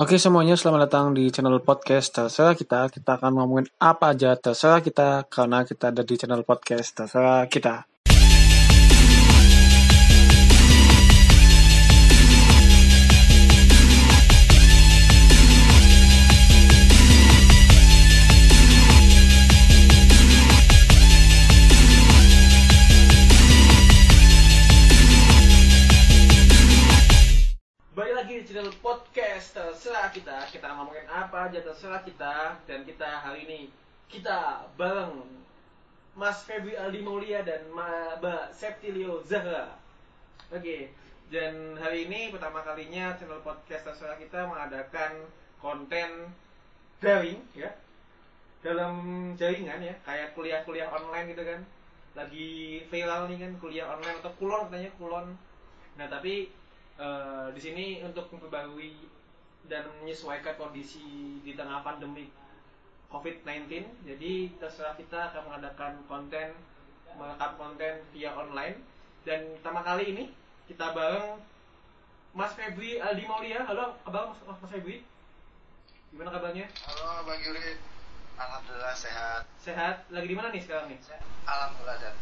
Oke semuanya, selamat datang di channel podcast terserah kita. Kita akan ngomongin apa aja terserah kita karena kita ada di channel podcast terserah kita. Apa aja terserah kita dan kita hari ini. Kita bareng Mas Febri Aldi Maulia dan Mbak Septilio Zahra. Oke, dan hari ini pertama kalinya channel podcast terserah kita mengadakan konten daring ya. Dalam jaringan ya. Kayak kuliah-kuliah online gitu kan. Lagi viral nih kan kuliah online atau kulon katanya kulon. Nah tapi eh, di sini untuk memperbarui dan menyesuaikan kondisi di tengah pandemi COVID-19 jadi terserah kita akan mengadakan konten merekam konten via online. Dan pertama kali ini kita bareng Mas Febri Aldi Maulia. Halo kabar Mas, Mas Febri. Gimana kabarnya? Halo Bang Yuri, Alhamdulillah sehat. sehat. Lagi di mana nih sekarang nih? Alhamdulillah dan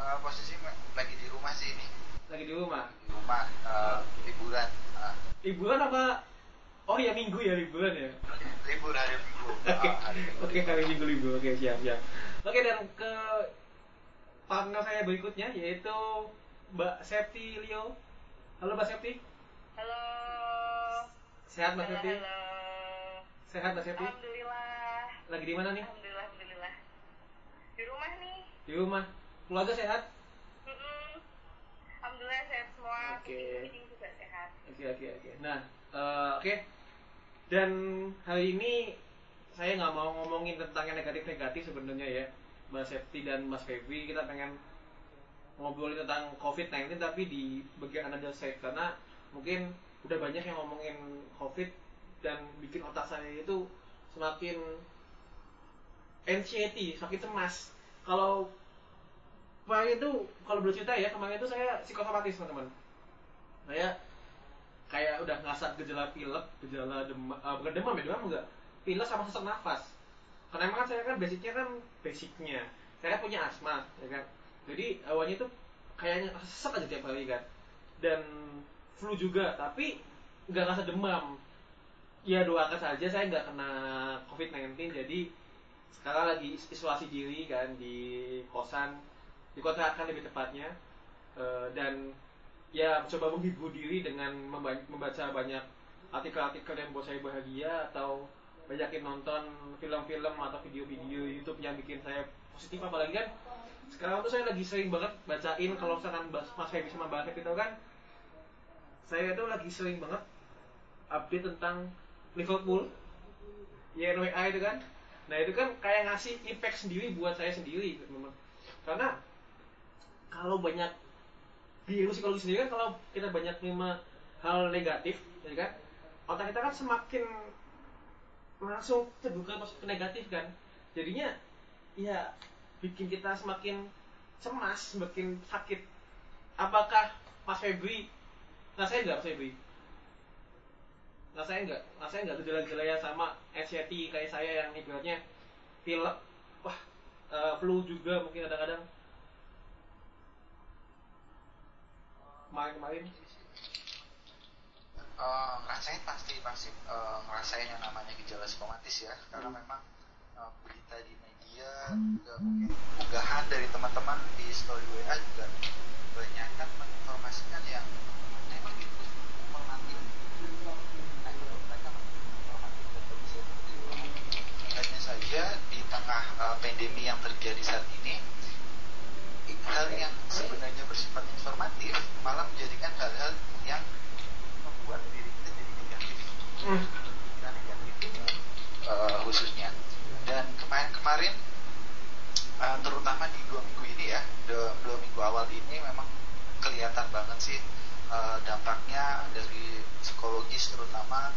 eh, posisi lagi di rumah sih ini, lagi di rumah? Di rumah eh, liburan, Ah, liburan apa oh ya minggu ya liburan ya libur hari minggu. Oke, Ah, hari minggu. oke hari minggu libur. Oke, siap, siap. Oke, dan ke partner saya berikutnya yaitu Mbak Septi Leo. Halo Mbak Septi. Halo. Sehat Mbak Septi? halo. Sehat Mbak Septi? Alhamdulillah. Lagi di mana nih? Alhamdulillah, alhamdulillah. Di rumah nih. Di rumah. Keluarga sehat? Mm-mm. Alhamdulillah sehat semua. Oke. Kucing juga sehat. Oke, oke, oke. Nah, eh, oke. Dan hari ini saya nggak mau ngomongin tentang yang negatif-negatif sebenarnya ya. Mbak Septi dan Mas Febri kita pengen ngobrolin tentang COVID-19 tapi di bagian side karena mungkin udah banyak yang ngomongin COVID dan bikin otak saya itu semakin anxiety, semakin cemas. Kalau kemarin itu kalau boleh cerita ya kemarin itu saya psikosomatis teman-teman. Saya kayak udah ngasat gejala pilek, gejala demam, eh, bukan demam ya demam enggak, pilek sama sesak nafas. Karena emang kan saya kan basicnya kan basicnya, saya punya asma, ya kan. Jadi awalnya itu kayaknya sesak aja tiap hari kan, dan flu juga, tapi nggak ngerasa demam. Ya doakan saja saya nggak kena COVID-19, jadi sekarang lagi isolasi diri kan di kosan, di kontrakan lebih tepatnya, Eh, dan ya coba menghibur diri dengan memba- membaca banyak artikel-artikel yang buat saya bahagia atau banyakin nonton film-film atau video-video YouTube yang bikin saya positif. Apalagi kan sekarang tuh saya lagi sering banget bacain kalau misalkan Mas sama Mbak Feby tahu kan saya tuh lagi sering banget update tentang Liverpool. YNWA itu kan. Nah itu kan kayak ngasih impact sendiri buat saya sendiri memang. Karena kalau banyak di ilmu psikologi sendiri kan kalau kita banyak terima hal negatif ya kan? Otak kita kan semakin langsung terbuka masuk negatif kan? Jadinya ya bikin kita semakin cemas semakin sakit. Apakah Mas Febri ngerasain nggak Mas Febri? Ngerasain nggak? Ngerasain nggak gejala-gejala yang sama anxiety kayak saya yang ibaratnya pilek? Wah eh, flu juga mungkin kadang-kadang kemarin-kemarin? Eh, ngerasain pasti pasti eh, ngerasain yang namanya gejala psikomatis ya, karena memang eh, berita di media juga mungkin unggahan dari teman-teman di story WA juga banyak kan menginformasikan yang memang itu informatif. Hanya saja di tengah eh, pandemi yang terjadi saat ini, hal yang sebenarnya bersifat informatif malah menjadikan hal-hal yang membuat diri kita jadi negatif Hmm. Negatif eh, khususnya dan kemarin-kemarin eh, terutama di dua minggu ini ya dua, dua minggu awal ini memang kelihatan banget sih eh, dampaknya dari psikologis terutama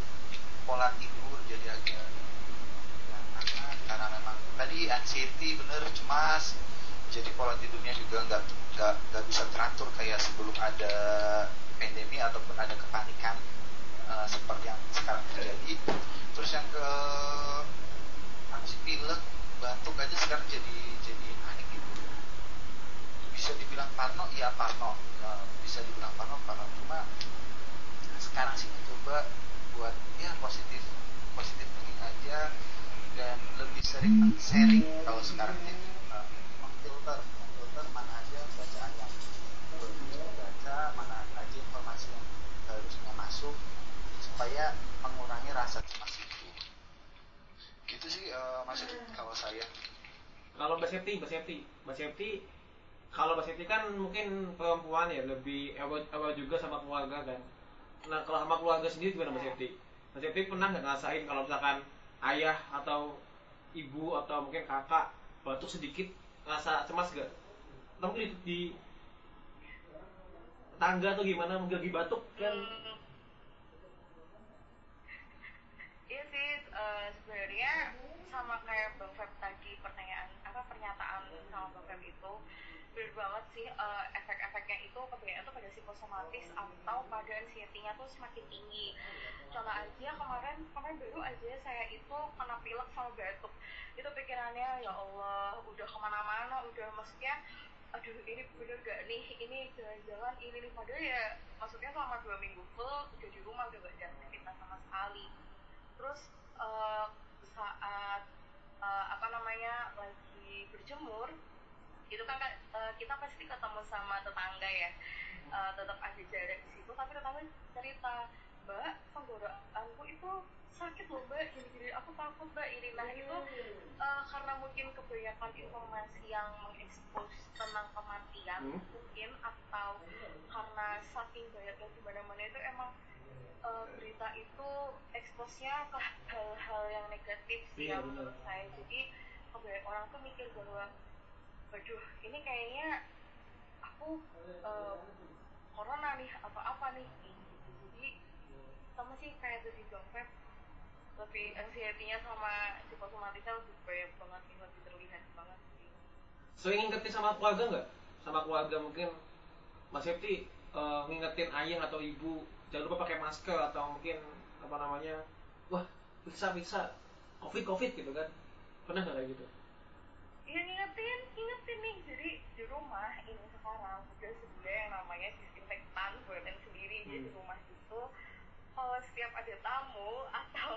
pola tidur jadi agak berantakan karena memang tadi anxiety bener cemas jadi pola tidurnya juga nggak nggak nggak bisa teratur kayak sebelum ada pandemi ataupun ada kepanikan uh, seperti yang sekarang terjadi. Terus yang ke apa sih pilek batuk aja sekarang jadi jadi aneh gitu. Bisa dibilang parno ya parno. Uh, bisa dibilang parno parno. Cuma sekarang sih mencoba buat ya positif positif aja dan lebih sering sharing kalau sekarang ini memfilter memfilter mana aja bacaan yang bagus dibaca mana aja informasi yang harusnya masuk supaya mengurangi rasa cemas itu gitu sih uh, mas Edi, kalau saya Kalau Mbak Septi, Mbak Septi, Mbak Septi, kalau Mbak Septi kan mungkin perempuan ya lebih aware, aware juga sama keluarga kan. Nah kalau sama keluarga sendiri gimana Mbak Septi? Mbak Septi pernah nggak ngerasain kalau misalkan ayah atau ibu atau mungkin kakak batuk sedikit rasa cemas gak? Atau mungkin di, di tangga tuh gimana mungkin lagi batuk kan? Hmm. Iya sih, eh, sebenarnya sama kayak Bang Feb tadi pertanyaan apa pernyataan sama Bang Feb itu benar banget sih eh, efek-efeknya psikosomatis atau pada anxiety-nya tuh semakin tinggi. Contoh aja kemarin kemarin baru aja saya itu kena pilek sama batuk. Itu pikirannya ya Allah udah ke mana-mana udah maksudnya aduh ini bener gak nih ini jangan-jangan ini nih padahal ya maksudnya selama dua minggu full udah di rumah udah gak aktivitas sama sekali terus eh, saat eh, apa namanya lagi berjemur itu kan eh, kita pasti ketemu sama tetangga ya Eh, tetap ada jarak di situ tapi tetangga cerita. Mbak tenggorokanku itu sakit loh mbak. Gini-gini aku takut mbak. Ini nah itu eh, karena mungkin kebanyakan informasi yang mengekspos tentang kematian Hmm. mungkin atau karena saking banyaknya di mana-mana itu emang eh, berita itu eksposnya ke hal-hal yang negatif sih yang benar. menurut saya. Jadi kebanyakan orang tuh mikir bahwa waduh ini kayaknya aku eh, corona nih atau apa nih gitu. jadi sama sih kayak tadi Bang Feb lebih anxiety-nya sama psikosomatisnya lebih banyak banget nih lebih terlihat banget sih Sering ngingetin sama keluarga nggak? Sama keluarga mungkin Mas Septi eh, ngingetin ayah atau ibu jangan lupa pakai masker atau mungkin apa namanya wah bisa bisa covid covid gitu kan pernah nggak kayak gitu? Iya ngingetin, ngingetin nih. Jadi di rumah ini sekarang udah sedia yang namanya disinfektan buatan sendiri. Jadi di Hmm. rumah itu kalau setiap ada tamu atau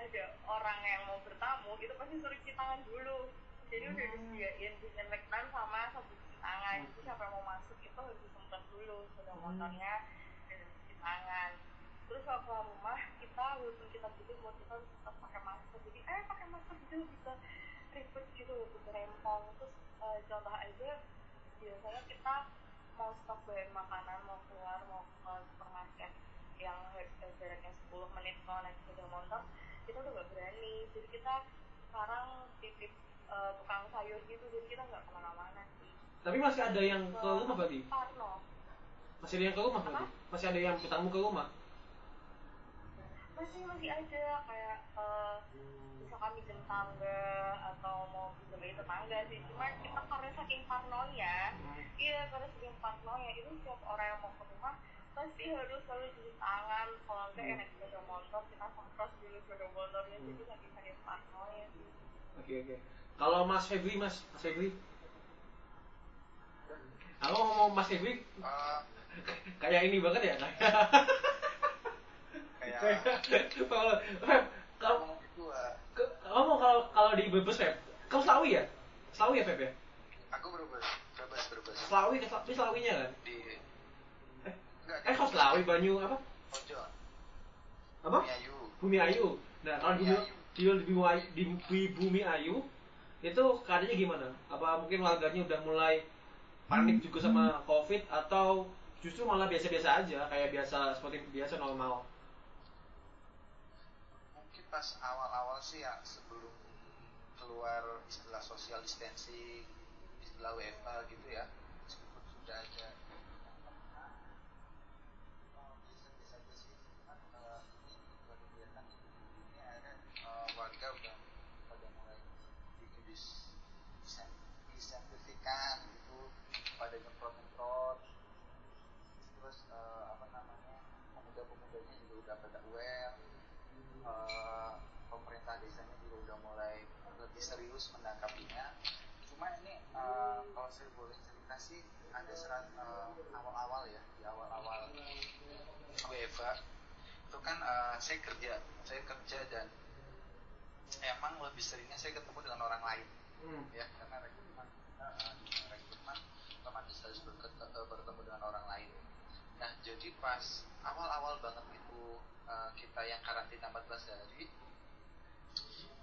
ada orang yang mau bertamu itu pasti suruh cuci tangan dulu. Jadi udah disediain disinfektan sama sabun cuci tangan. Jadi siapa yang mau masuk itu harus disemprot dulu sepeda motornya dan cuci tangan. Terus kalau keluar rumah kita walaupun kita butuh buat kita harus tetap pakai masker. Jadi eh pakai masker gitu bisa ribet gitu lebih rempong terus eh, contoh aja biasanya kita mau stok bahan makanan mau keluar mau ke supermarket yang jaraknya 10 menit kalau naik sepeda motor kita udah gak berani jadi kita sekarang titip eh, tukang sayur gitu jadi kita nggak ke mana-mana sih Tapi masih ada yang ke rumah berarti? Parno Masih ada yang ke rumah berarti? Masih ada yang bertamu ke rumah? Masih masih ada kayak eh, misalkan minjem tangga atau mau pinjemin tetangga sih cuma kita karena saking parnonya iya karena saking parnonya itu setiap orang yang mau ke rumah pasti harus selalu cuci tangan kalau enggak Hmm. enak sepeda motor kita semprot dulu sepeda motornya Hmm. jadi saking saking parnonya sih Oke oke. Kalau Mas Febri Mas, Mas Febri. Aku ngomong Mas Febri Eh, kayak ini banget ya kayak. kayak kalau ke- kamu kalau kalau di Brebes Feb, kamu Selawi ya? Selawi ya Feb ya? aku berbes berbes berbes Selawi, Selawi Selawinya kan? di Eh, enggak eh kok Selawi Banyu apa? Ojon Apa? Bumi Ayu. Nah, kalau di, di, di, Bumi Ayu, di, di Bumi Ayu itu keadaannya gimana? Apa mungkin warganya udah mulai panik juga sama COVID atau justru malah biasa-biasa aja, kayak biasa seperti biasa normal? Pas awal-awal sih ya sebelum keluar istilah social distancing istilah WFA gitu ya sudah ada warga udah pada mulai disensitifkan gitu pada nyemprot-nyemprot terus eh, apa namanya pemuda-pemudanya juga udah pada aware Eh, pemerintah desanya juga udah mulai lebih serius menangkapinya. Cuma ini uh, kalau saya boleh cerita sih ada serat uh, awal-awal ya di awal-awal WFA itu kan uh, saya kerja saya kerja dan emang lebih seringnya saya ketemu dengan orang lain. Hmm. ya karena rekrutmen uh, rekrutmen otomatis harus bertemu dengan orang lain. Nah jadi pas awal-awal banget itu uh, kita yang karantina 14 hari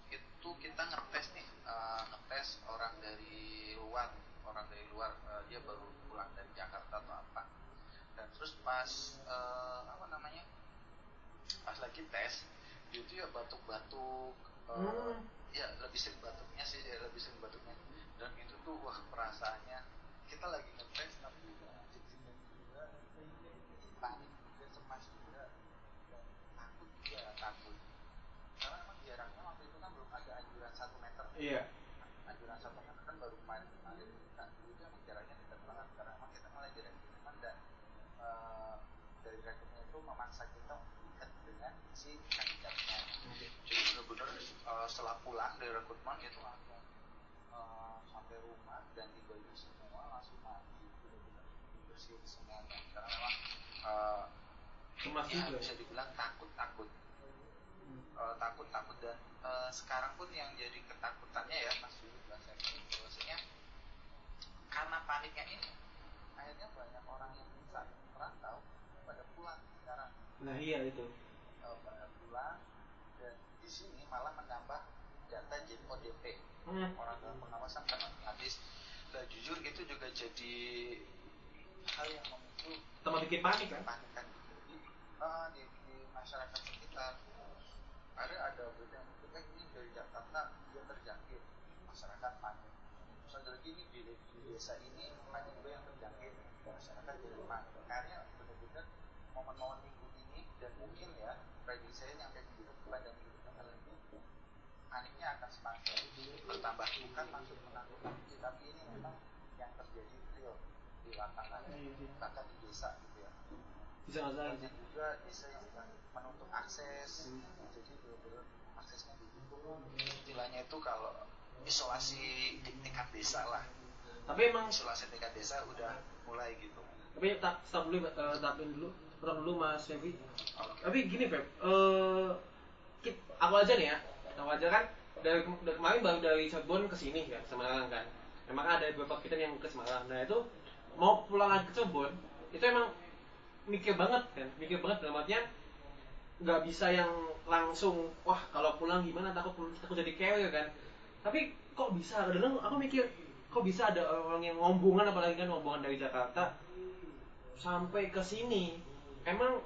itu kita ngetes nih uh, ngetes orang dari luar orang dari luar uh, dia baru pulang dari Jakarta atau apa. Dan terus pas uh, apa namanya pas lagi tes dia itu ya batuk-batuk uh, Hmm. ya lebih sering batuknya sih ya, lebih sering batuknya. Dan itu tuh wah perasaannya kita lagi ngetes tapi panik juga cemas juga dan takut juga takut karena memang jaraknya waktu itu kan belum ada anjuran satu meter Iya. anjuran satu meter kan baru kemarin kemarin. Kan dulu emang jaraknya dekat banget karena emang kita dari rekrutmen dan eh, dari rekrutmen itu memaksa kita untuk dekat dengan si kandidatnya jadi benar-benar eh, setelah pulang dari rekrutmen itu langsung eh, sampai rumah dan di baju semua langsung mandi benar-benar dibersihin semuanya. Karena memang Cemas ya juga. bisa dibilang takut takut Eh, takut takut dan eh, sekarang pun yang jadi ketakutannya ya mas Yudi bahasa bahwasanya karena paniknya ini akhirnya banyak orang yang bisa merantau pada pulang sekarang Nah iya itu. Eh, pada pulang dan di sini malah menambah data jadi ODP Hmm. orang dalam pengawasan kan habis dan jujur itu juga jadi hal yang memicu Tambah bikin panik kan? kepanikan di, eh, di, di masyarakat sekitar ada ada berita yang mengatakan ini dari Jakarta dia terjangkit. Masyarakat panik. Ada lagi ini di, di desa ini ada juga yang terjangkit. Masyarakat jadi panik. Akhirnya benar-benar momen-momen minggu ini dan mungkin ya prediksi saya sampai minggu depan dan minggu depan lagi paniknya akan semakin bertambah. Bukan maksud menakut-nakuti tapi ini memang yang terjadi real di lapangan Iya, iya. bahkan di desa gitu ya Bisa nggak salah. juga menutup akses. Hmm. jadi benar-benar aksesnya ditutup istilahnya itu kalau isolasi di tingkat desa lah. Tapi emang isolasi tingkat desa udah mulai gitu. Tapi tak stop dulu uh, tapin dulu. Potong dulu mas Febi Oke. tapi gini Feb. Eh kit- aku aja nih ya. Aku aja kan dari, dari kemarin baru dari Cirebon ke sini ya Semarang kan. Emang ada beberapa kita yang ke Semarang. Nah itu mau pulang lagi ke Cirebon itu emang mikir banget kan? Mikir banget dalam artian nggak bisa yang langsung wah kalau pulang gimana? Takut takut jadi kewe kan? Tapi kok bisa? Kadang aku mikir kok bisa ada orang yang ngombongan apalagi kan ngombongan dari Jakarta sampai ke sini. Emang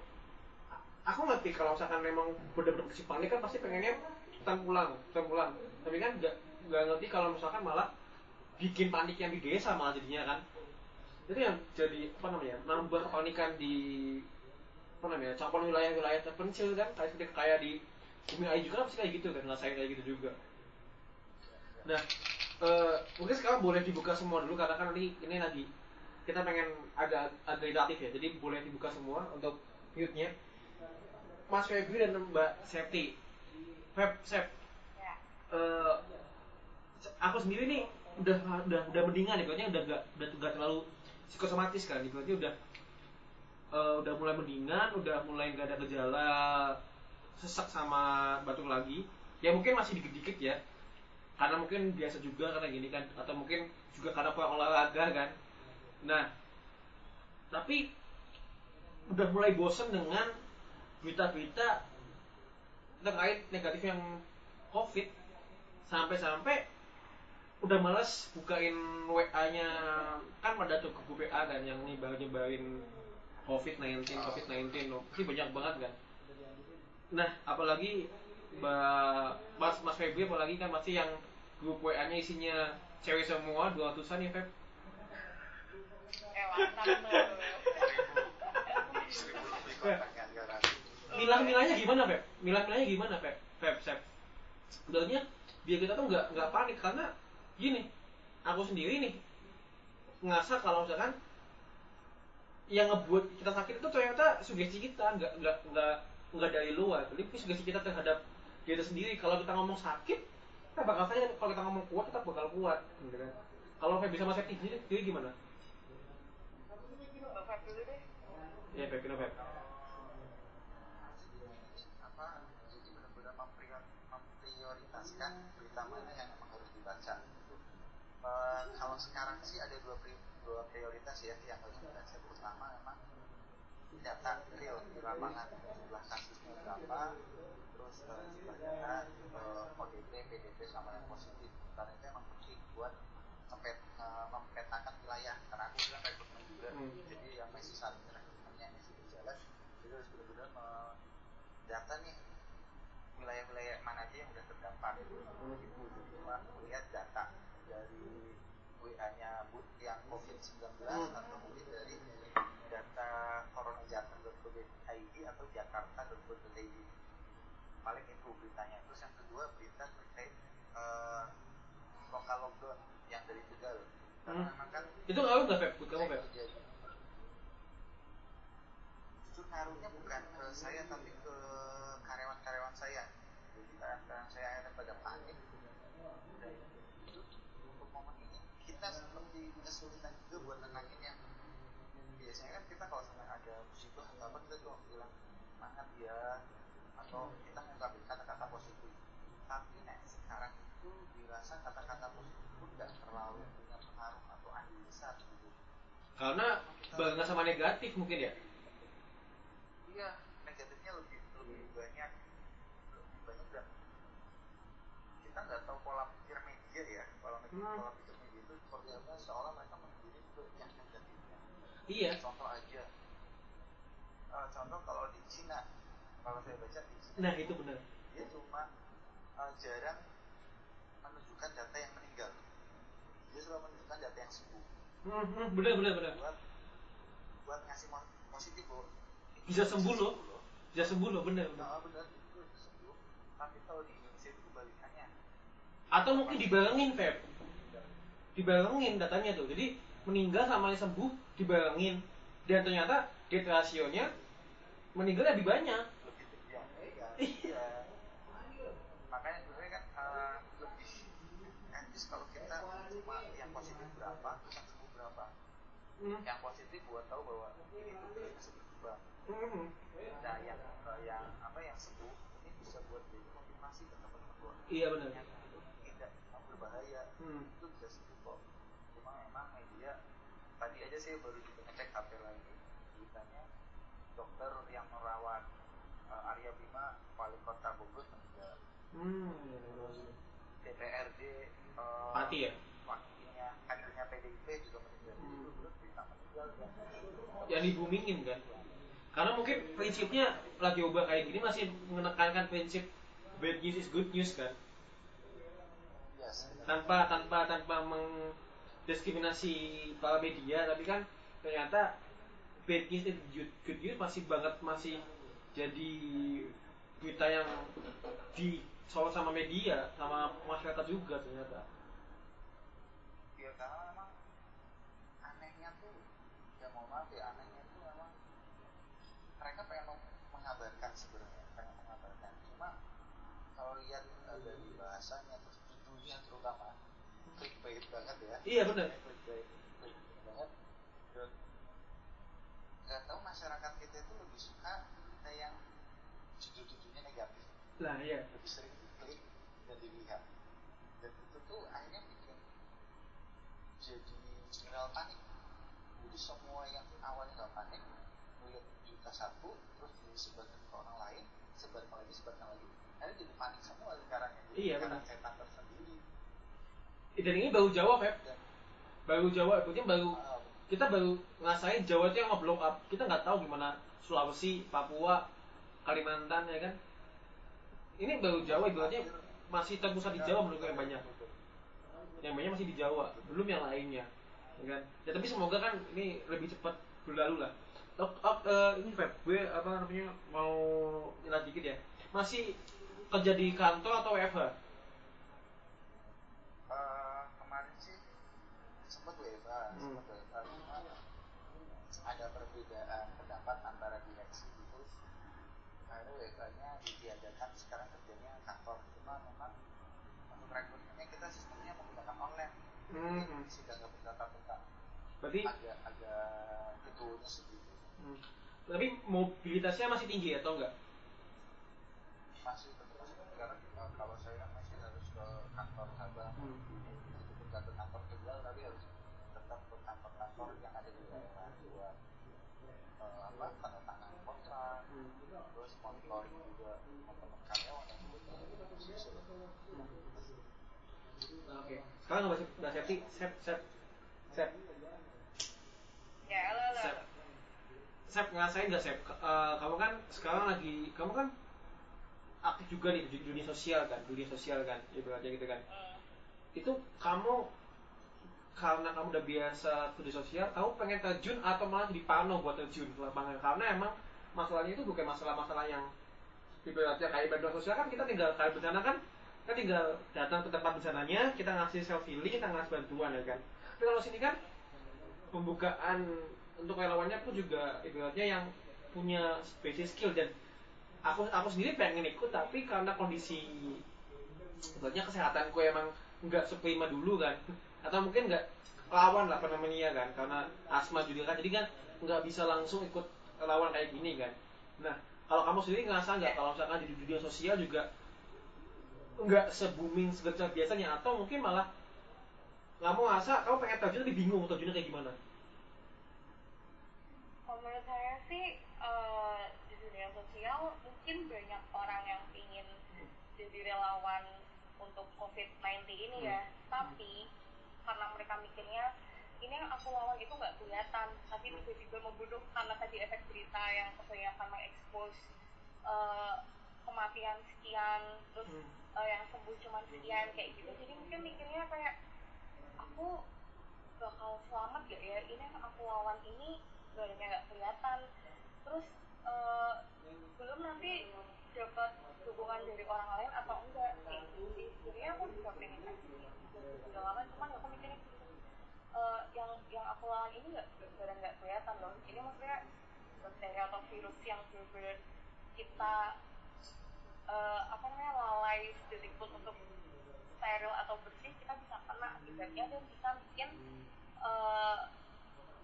aku ngerti kalau misalkan memang bener-bener kesi panik kan pasti pengennya kita pulang kita pulang. Tapi kan nggak nggak ngerti kalau misalkan malah bikin panik yang di desa malah jadinya kan jadi yang jadi apa namanya nambah kepanikan di apa namanya campur wilayah-wilayah terpencil kan. Kayak seperti kayak di Bumi Ayu juga kan pasti kayak gitu kan ngerasain kayak gitu juga. Nah eh, mungkin sekarang boleh dibuka semua dulu karena kan nanti ini lagi kita pengen agak agak interaktif ya. Jadi boleh dibuka semua untuk mute-nya. Mas Febri dan Mbak Septi. Feb Sep. Eh, aku sendiri nih udah udah udah mendingan ya. Kayaknya udah gak udah gak terlalu psikosomatis kan berarti udah eh, udah mulai mendingan udah mulai gak ada gejala sesak sama batuk lagi. Ya mungkin masih dikit-dikit ya. Karena mungkin biasa juga karena gini kan atau mungkin juga karena kurang olahraga kan. Nah tapi udah mulai bosen dengan berita-berita terkait negatif yang covid. Sampai-sampai udah males bukain WA-nya pada tuh grup WA kan yang nyebar nyebarin COVID-19 COVID-19 loh pasti banyak banget kan nah apalagi Mas Mas Febri apalagi kan masih yang grup WA-nya isinya cewek semua 200-an ya Feb eh milah-milahnya gimana Feb? Milah-milahnya gimana Feb? Feb, Feb. Sebenarnya biar kita tuh nggak nggak panik karena gini, aku sendiri nih ngerasa kalau misalkan yang ngebuat kita sakit itu ternyata sugesti kita nggak nggak nggak nggak dari luar. Jadi sugesti kita terhadap diri sendiri. Kalau kita ngomong sakit kita bakal sakit kalau kita ngomong kuat kita bakal kuat gitu kan. Kalau Feb bisa Mas Septi sendiri, jadi gimana? Ya Feb, kenapa Feb? apa berita mana yang memang harus dibaca Eh, kalau sekarang sih ada dua pri- dua prioritas ya. Yang harus dibaca pertama memang data real di lapangan jumlah kasusnya berapa terus data eh, ODP, PDP sama yang positif. Karena itu emang penting buat mempet, eh, mempetakan wilayah. Karena aku bilang rekrutmen juga Hmm. jadi yang masih saat ini rekrutmennya masih berjalan jadi harus benar-benar data nih wilayah-wilayah mana aja yang udah terdampak. Gitu. Jadi cuma melihat data dari WA-nya yang COVID-19 Hmm. atau mungkin dari data coronajateng.go.id atau jakarta.go.id paling itu beritanya terus yang kedua berita terkait eh, lokal lockdown yang dari Tegal karena Hmm. kan Itu ngaruh nggak Feb? Buat kamu Feb? Justru ngaruhnya bukan ke saya tapi ke karyawan-karyawan saya. Jadi karyawan-karyawan saya akhirnya pada panik. Dan itu untuk momen ini kita seperti kesulitan juga buat nenangin yang biasanya kan kita kalau sampai ada musibah atau apa kita cuma bilang semangat ya atau kita ngungkapin kata-kata positif. Tapi nih sekarang itu dirasa kata-kata positif pun nggak terlalu punya pengaruh atau andil besar gitu. Karena barengan sama negatif mungkin ya? Iya, negatifnya lebih lebih banyak lebih banyak dan kita nggak tahu pola pikir media ya pola pikir Hmm. pola pikir media itu seperti apa seolah mereka ke yang negatifnya. Iya. Contoh aja, Eh, contoh kalau di Cina, kalau saya baca di Cina Nah itu benar. dia cuma eh, jarang menunjukkan data yang meninggal. Dia selalu menunjukkan data yang sembuh. Hmm, hmm, benar benar benar. Buat buat ngasih mo- positif loh. Bisa sembuh loh. Bisa sembuh loh benar. Nah, benar itu bisa sembuh. Tapi kalau di Indonesia itu kebalikannya. Atau mungkin dibarengin Feb. Dibarengin datanya tuh. Jadi meninggal sama yang sembuh dibarengin. Dan ternyata death ratio-nya meninggal lebih banyak. iya Iya. iya makanya sebenarnya kan eh, lebih etis kalau kita cuma yang positif berapa yang sembuh berapa Hmm. yang positif buat tahu bahwa ini tuh bisa berkembang Hmm. nah yang eh, yang apa yang sembuh ini bisa buat motivasi ke teman-teman Iya benar. yang itu tidak memang berbahaya Hmm. itu bisa sembuh kok cuma memang media tadi aja saya baru juga ngecek HP lagi beritanya dokter yang merawat eh, Arya Bima wali kota Bogor meninggal Hmm. DPRD eh, Pati ya? wakilnya kadernya PDIP juga meninggal Hmm. berita meninggal dan Yang dibumingin kan. Karena mungkin prinsipnya lagi ubah kayak gini masih menekankan prinsip bad news is good news kan. yes tanpa tanpa tanpa mendiskriminasi para media tapi kan ternyata bad news dan good, news masih banget masih jadi berita yang di soal sama media sama masyarakat juga ternyata. Ya karena memang anehnya tuh ya mau maaf ya anehnya tuh memang mereka pengen meng- mengabarkan sebenarnya pengen mengabarkan. Cuma kalau lihat eh, dari bahasanya terus judulnya terutama clickbait banget ya. Iya benar nggak tahu masyarakat kita itu lebih suka berita yang judul-judulnya negatif. Lah iya. Lebih sering diklik dan dilihat. Dan itu tuh akhirnya bikin jadi general panik. Jadi semua yang awalnya nggak panik melihat berita satu terus disebarkan ke orang lain sebarkan lagi sebarkan lagi akhirnya jadi panik semua lingkarannya jadi Iya, lingkaran benar. setan tersendiri dan ini baru Jawa Feb. Baru Jawa berarti baru uh, kita baru ngerasain Jawa itu yang nge-blow up. Kita nggak tahu gimana Sulawesi Papua Kalimantan ya kan? Ini baru Jawa ibaratnya masih terpusat di Jawa menurut yang banyak. Yang banyak masih di Jawa belum yang lainnya ya kan? Ya tapi semoga kan ini lebih cepat berlalu lah. Oh, oh, eh, ini Feb gue apa namanya mau nyelat dikit ya. Masih kerja di kantor atau WFH Hmm. ada perbedaan pendapat antara direksi gitu. Akhirnya WFA-nya ditiadakan, sekarang kerjanya kantor. Cuma memang untuk rekrutmennya kita sistemnya menggunakan online. Hmm, hmm. sehingga nggak bentang-bentang berarti agak agak itunya segitu hmm. tapi mobilitasnya masih tinggi atau enggak masih tetap masih karena kalau saya kan masih harus ke kantor cabang Hmm. nggak ke kantor tegal tapi harus kantor-kantor yang ada di daerah buat eh, apa tanda tangan kontrak Hmm. terus monitoring juga teman-teman karyawan posisi Nah, oke sekarang nggak bahas safety sep sep sep ya halo halo Sep. Sep ngerasain nggak Sep? Ke- eh, kamu kan sekarang lagi, kamu kan aktif juga nih di dunia sosial kan, dunia sosial kan, ibaratnya gitu kan. Hmm. Itu kamu karena kamu udah biasa kerja sosial, kamu pengen terjun atau malah jadi pano buat terjun ke lapangan? Karena emang masalahnya itu bukan masalah-masalah yang ibaratnya kayak bantuan sosial kan kita tinggal kayak bencana kan kita tinggal datang ke tempat bencananya, kita ngasih self healing, kita ngasih bantuan ya kan. Tapi kalau sini kan pembukaan untuk relawannya pun juga ibaratnya yang punya basic skill dan aku aku sendiri pengen ikut tapi karena kondisi ibaratnya kesehatanku emang nggak seprima dulu kan atau mungkin nggak lawan lah namanya kan karena asma juga kan. Jadi kan nggak bisa langsung ikut lawan kayak gini kan. Nah kalau kamu sendiri ngerasa nggak? Kalau misalkan di dunia sosial juga nggak se-booming segencar biasanya atau mungkin malah kamu ngerasa kamu pengen terjun tapi bingung terjunnya kayak gimana? Kalau menurut saya sih eh, di dunia sosial mungkin banyak orang yang ingin jadi relawan untuk COVID-19 ini ya. Tapi karena mereka mikirnya ini yang aku lawan itu nggak kelihatan, tapi tiba-tiba membunuh karena tadi efek berita yang kebanyakan mengekspos eh, kematian sekian, terus Hmm. eh, yang sembuh cuma sekian kayak gitu. Jadi mungkin mikirnya kayak aku bakal selamat gak ya ini yang aku lawan ini badannya nggak kelihatan terus eh, belum nanti dapat dukungan dari orang lain atau enggak? Gitu sih. Sebenarnya aku juga pengen kasih jadi relawan cuman aku mikirnya eh, yang yang aku lawan ini nggak badan nggak kelihatan loh. Ini maksudnya bakteri atau virus yang benar-benar kita eh, apa namanya lalai sedetik pun untuk steril atau bersih kita bisa kena. Akibatnya dan bisa bikin eh,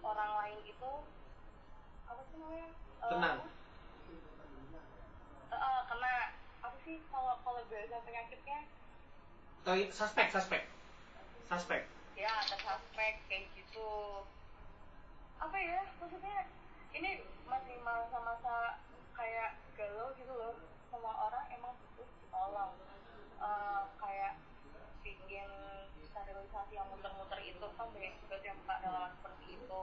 orang lain itu apa sih namanya Eh, Tenang. eh, eh, kena apa sih kalau kalau bahasa penyakitnya atau suspek suspek. Suspek. Ya ada suspek kayak gitu. Apa ya maksudnya ini masih masa-masa kayak galau gitu loh semua orang emang butuh ditolong. Eh, kayak bikin sterilisasi yang muter-muter itu kan banyak juga yang buka relawan seperti itu.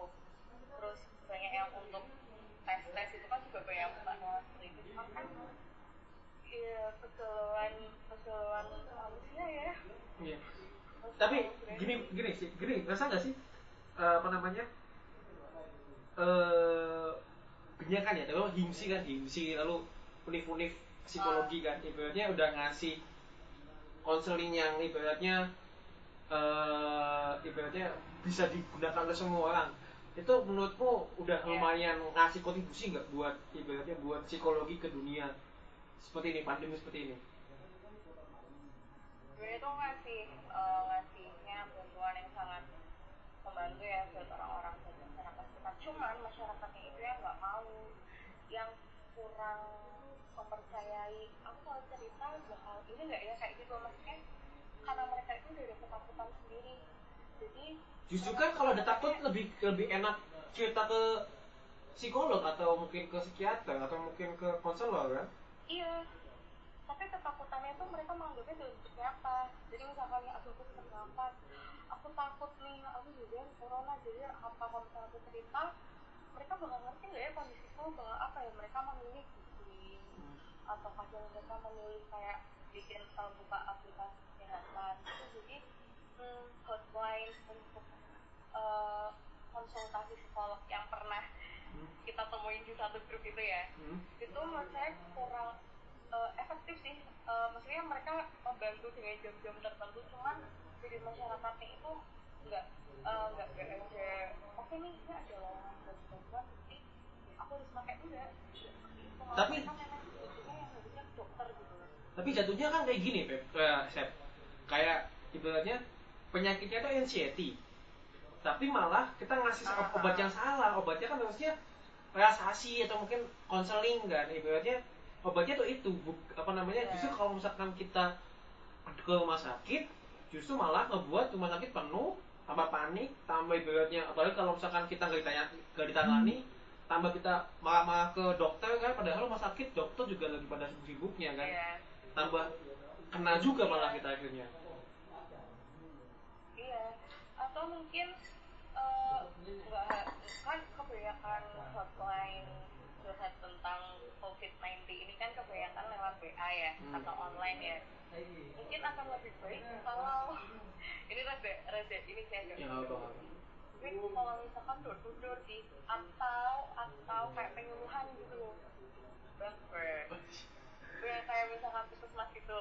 Terus banyak yang untuk tes tes itu kan juga banyak yang buka relawan seperti itu. Cuman kan ya kegalauan kegalauan manusia ya Iya. Tapi gini gini sih, gini rasa nggak sih eh, apa namanya eh benyakan ya, tapi himsi kan himsi lalu univ-univ psikologi kan ibaratnya udah ngasih konseling yang ibaratnya eh ibaratnya bisa digunakan oleh semua orang itu menurutmu udah Iya. lumayan ngasih kontribusi nggak buat ibaratnya buat psikologi ke dunia seperti ini pandemi seperti ini. Sebenarnya itu ngasih eh, ngasihnya bantuan yang sangat membantu ya buat orang-orang buat masyarakat kita cuman masyarakatnya itu yang nggak mau yang kurang mempercayai aku kalau cerita bakal ini nggak ya kayak gitu. Maksudnya karena mereka itu ada ketakutan sendiri. Jadi Justru kan kalau ada takut lebih lebih enak cerita ke psikolog atau mungkin ke psikiater atau mungkin ke konselor kan? Iya, tapi ketakutannya tuh mereka menganggapnya dari segi apa. Jadi misalkan ya aduh aku sesak nafas, aku takut nih, aku juga corona, jadi apa kalau misalnya aku cerita, mereka bakal ngerti nggak ya kondisiku bakal apa ya mereka memilih googling atau kadang mereka memilih kayak bikin uh, buka aplikasi kesehatan. Itu jadi hmm, hotline untuk uh, konsultasi psikolog yang pernah Hmm. kita temuin di satu grup itu ya Hmm. itu menurut saya kurang eh, efektif sih Eh, maksudnya mereka membantu dengan jam-jam tertentu cuman dari masyarakatnya itu nggak eh, nggak nggak ada oke nih ini ada lowongan buat jadi aku harus pakai enggak. Malah Tapi- mereka memang butuhnya yang harusnya ke dokter gitu Tapi jatuhnya kan kayak gini, Pep. Kayak Sep. Kayak ibaratnya penyakitnya itu anxiety tapi malah kita ngasih Ah, obat ah. yang salah obatnya kan harusnya relaksasi atau mungkin konseling kan ibaratnya obatnya tuh itu bu- apa namanya Iya. justru kalau misalkan kita ke rumah sakit justru malah ngebuat rumah sakit penuh tambah panik tambah ibaratnya apalagi kalau misalkan kita nggak ditanya nggak ditangani tambah kita malah-malah ke dokter kan padahal rumah sakit dokter juga lagi pada sibuk-sibuknya kan Iya. tambah kena juga malah kita akhirnya Iya. Atau mungkin eh, nggak kan kebanyakan hotline curhat tentang COVID-19 ini kan kebanyakan lewat WA ya Hmm. atau online ya. Mungkin akan lebih baik kalau ini rada rada ini saya agak ya tapi kalau misalkan door to door sih atau atau kayak penyuluhan gitu loh Bangker kayak kayak misalkan puskesmas gitu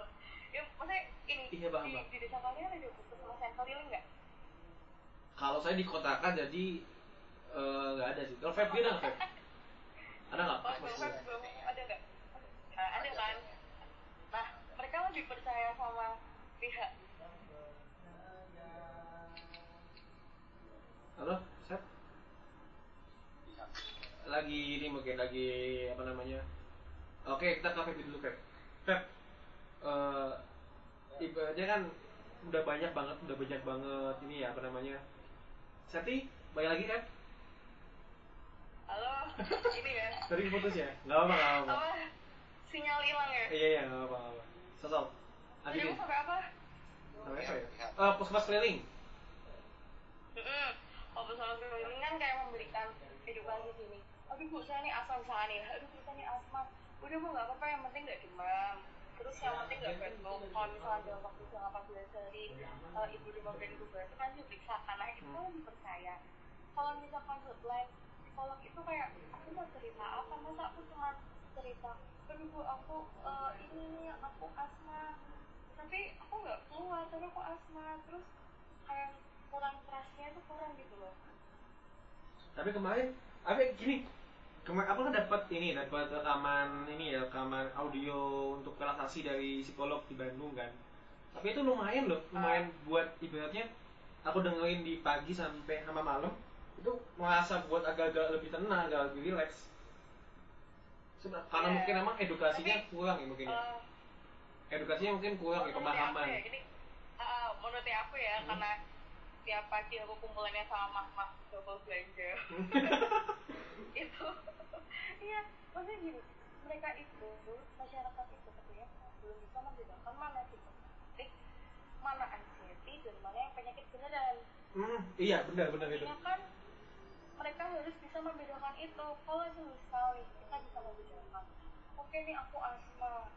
ya maksudnya ini Iya, paham, di, paham. di desa kalian ada puskesmas yang keliling nggak kalau saya dikotakan jadi eh, nggak ada sih. Kalau vape dia ada vape ada nggak? Oh belum ada nggak? Nah, ada kan? Nah mereka lebih percaya sama pihak. Halo Sep lagi ini mungkin lagi apa namanya? Oke kita ke vape dulu vape vape eh ibaratnya kan udah banyak banget udah banyak banget ini ya apa namanya Septi balik lagi kan? Halo ini ya. Tadi putus ya? Nggak apa nggak apa apa? Sinyal hilang ya? Iya iya nggak apa nggak apa sosok jadi lanjutin. Mau sampai apa? Sampai apa ya? eh puskesmas keliling. Mm-mm. Kalau bersama keliling kan kayak memberikan edukasi sini. Aduh bu, saya ini asma misalnya nih. Aduh bu, saya ini asma. Udah bu, nggak apa-apa. Yang penting nggak demam. Terus yang penting nggak batuk. Kalau misalnya dalam waktu selama 14 hari eh, ibu demam dan ibu batuk kan diperiksakan. Nah itu kan lebih percaya. Kalau misalkan hotline psikolog itu kayak aku mau cerita apa? Masa aku cuma cerita. Aduh bu, aku eh, ini nih, aku asma. Tapi aku nggak keluar, tapi aku asma. Terus kayak kurang trustnya itu kurang gitu loh tapi kemarin apa gini kemarin aku kan dapat ini dapat rekaman ini ya rekaman audio untuk relaksasi dari psikolog di Bandung kan. Tapi itu lumayan loh lumayan buat ibaratnya aku dengerin di pagi sampai sama malam itu merasa buat agak-agak lebih tenang agak lebih relax. Seba- karena Iya. mungkin emang edukasinya Tapi, kurang ya mungkin ya. Eh, edukasinya mungkin kurang ya pemahaman. ya, ini ah, menurut aku ya Hmm. karena tiap pagi aku kumpulannya sama mas double belanja. Itu iya maksudnya gini mereka itu masyarakat itu katanya belum bisa membedakan mana psikosomatik mana anxiety dan mana yang penyakit beneran hmm, iya benar benar itu kan mereka harus bisa membedakan itu. Kalau nih, kita bisa membedakan. Oke nih aku asma,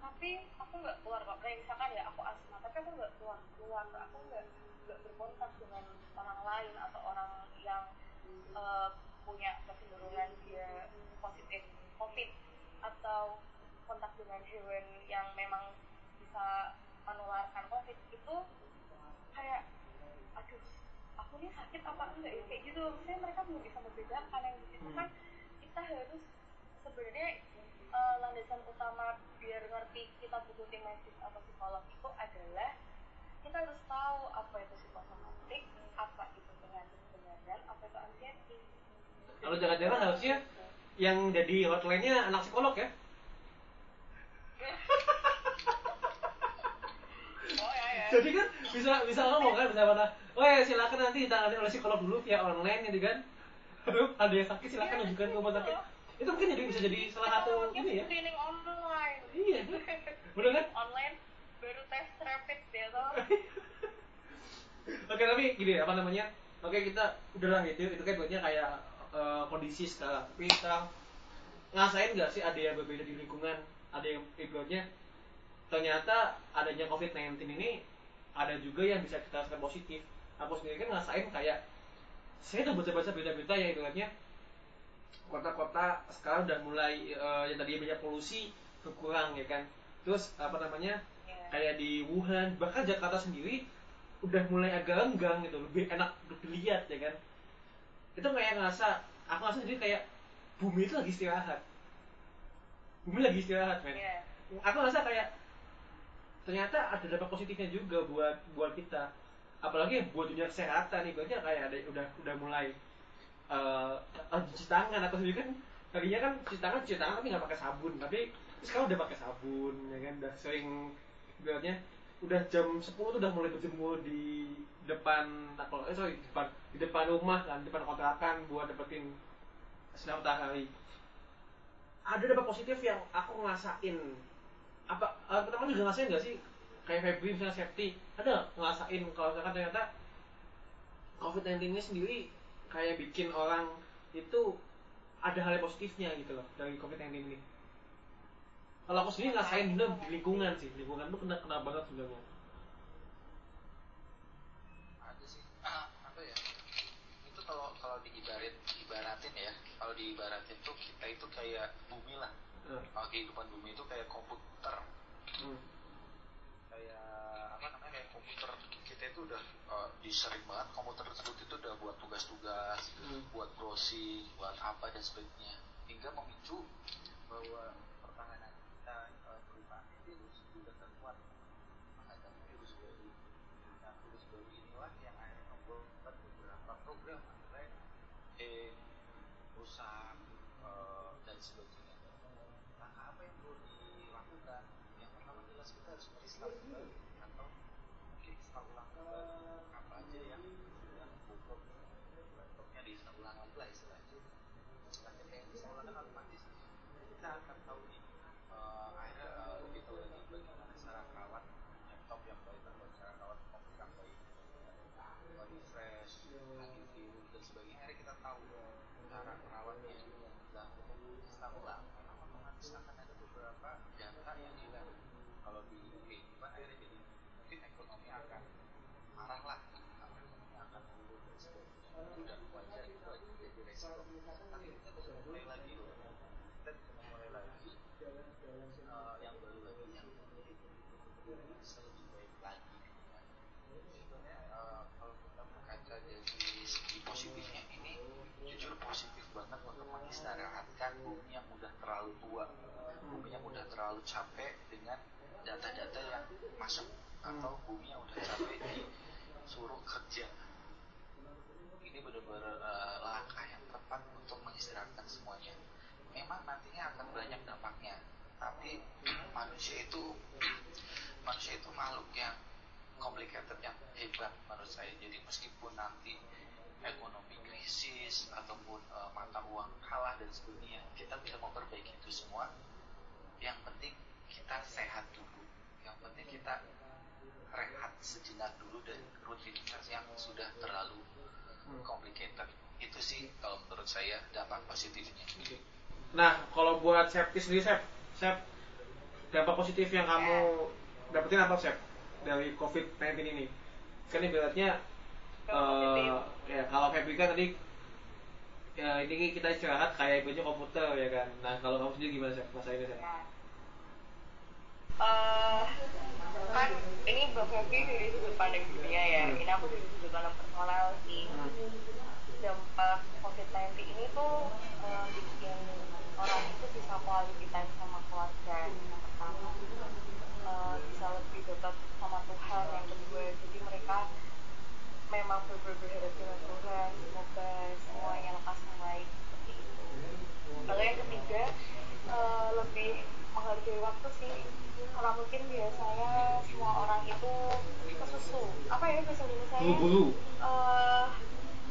tapi aku nggak keluar kok. Kayak misalkan ya aku asma, tapi aku nggak keluar keluar. Aku nggak nggak berkontak dengan orang lain atau orang yang eh, punya kecenderungan dia positif COVID atau kontak dengan hewan yang memang bisa menularkan COVID itu kayak aduh aku nih sakit apa enggak ya? Kayak gitu. Maksudnya mereka belum bisa membedakan yang di situ. Hmm. kan kita harus sebenarnya eh, landasan utama biar ngerti kita butuh tim medis atau psikolog itu adalah kita harus tahu apa itu psikosomatik apa itu penyakit beneran apa itu anxiety kalau jangan-jangan harusnya yang jadi hotline-nya anak psikolog ya? Oh ya ya. Jadi kan bisa bisa ngomong kan bisa mana oh ya silakan nanti ditangani oleh psikolog dulu via online gitu kan. Aduh ada yang sakit silakan Iya, ajukan ke rumah sakit. gitu. itu mungkin jadi bisa jadi salah satu ini ya. screening online. Iya bener kan? Online baru tes rapid ya toh. Oke tapi gini apa namanya? Oke kita udahlah itu itu kan buatnya kayak eh, kondisi sekarang tapi sekarang ngasain nggak sih ada yang berbeda di lingkungan? Ada yang ibaratnya ternyata adanya COVID-19 ini ada juga yang bisa kita rasakan positif. Aku sendiri kan ngasain kayak saya tuh baca-baca berita-berita ya ibaratnya kota-kota sekarang udah mulai eh, yang tadi banyak polusi berkurang ya kan? Terus apa namanya Iya. kayak di Wuhan bahkan Jakarta sendiri udah mulai agak renggang gitu lebih enak untuk dilihat ya kan itu kayak ngerasa aku ngerasa sendiri kayak bumi itu lagi istirahat. Bumi lagi istirahat men. Iya. aku ngerasa kayak ternyata ada dampak positifnya juga buat buat kita. Apalagi buat dunia kesehatan nih berarti kayak ada udah udah mulai uh, cuci tangan. Atau sendiri kan tadinya kan cuci tangan cuci tangan tapi nggak pakai sabun. Tapi sekarang udah pakai sabun ya kan? Udah sering berarti udah jam 10 tuh udah mulai berjemur di depan kalau eh sorry di depan di depan rumah kan di depan kontrakan buat dapetin sinar matahari. Ada dampak positif yang aku ngerasain. Apa uh, teman juga ngerasain gak sih? Kayak Febri misalnya safety ada ngerasain kalau misalkan ternyata COVID-19 ini sendiri kayak bikin orang itu ada hal yang positifnya gitu loh dari COVID-19 ini? Kalau aku sendiri ngerasain bener di lingkungan sih lingkungan tuh kena kena banget sebenarnya ada sih ah, apa ya itu kalau kalau diibarat ibaratin ya kalau diibaratin tuh kita itu kayak bumi lah Hmm. kalau kehidupan bumi itu kayak komputer hmm. kayak apa namanya kayak komputer kita itu udah uh, disering banget komputer tersebut itu udah buat tugas-tugas Hmm. buat browsing buat apa dan sebagainya hingga memicu bahwa sebagainya akhirnya kita tahu cara merawatnya ulang memang otomatis akan ada beberapa data yang hilang. Kalau di kehidupan akhirnya jadi? Mungkin ekonomi akan marah lah ekonomi akan turun dan sebagainya itu udah wajar itu aja jadi resiko. Tapi kita bisa mulai segi positifnya ini jujur positif banget untuk mengistirahatkan bumi yang udah terlalu tua bumi yang udah terlalu capek dengan data-data yang masuk atau bumi yang udah capek disuruh kerja. Ini benar-benar eh, langkah yang tepat untuk mengistirahatkan semuanya. Memang nantinya akan banyak dampaknya tapi manusia itu manusia itu makhluk yang complicated yang hebat menurut saya. Jadi meskipun nanti ekonomi krisis ataupun eh, mata uang kalah dan sebagainya kita bisa memperbaiki itu semua. Yang penting kita sehat dulu. Yang penting kita rehat sejenak dulu dari rutinitas yang sudah terlalu complicated. Itu sih kalau menurut saya dampak positifnya. Nah, kalau buat Septi sendiri, Sep, Sep, dampak positif yang kamu dapetin apa, Sep, dari COVID-19 ini? Kan ibaratnya, Eh, ya kalau Febri kan tadi, ya ini kita istirahat kayak ibaratnya komputer ya kan. Nah, kalau kamu sendiri gimana, Sep, masa ini, Sep? Ya. Eh, kan ini Febi dari sudut pandang dunia ya, Hmm. ini aku dari sudut pandang personal sih. Dampak COVID-19 ini tuh eh, bikin orang itu bisa quality time sama keluarga yang pertama, bisa lebih dekat sama Tuhan yang kedua. Jadi mereka memang berhadap dengan Tuhan, semoga semuanya lekas baik seperti itu. Lalu yang ketiga eh, lebih menghargai waktu sih karena mungkin biasanya semua orang itu kesusu apa ya bahasa Indonesia Buru-buru, eh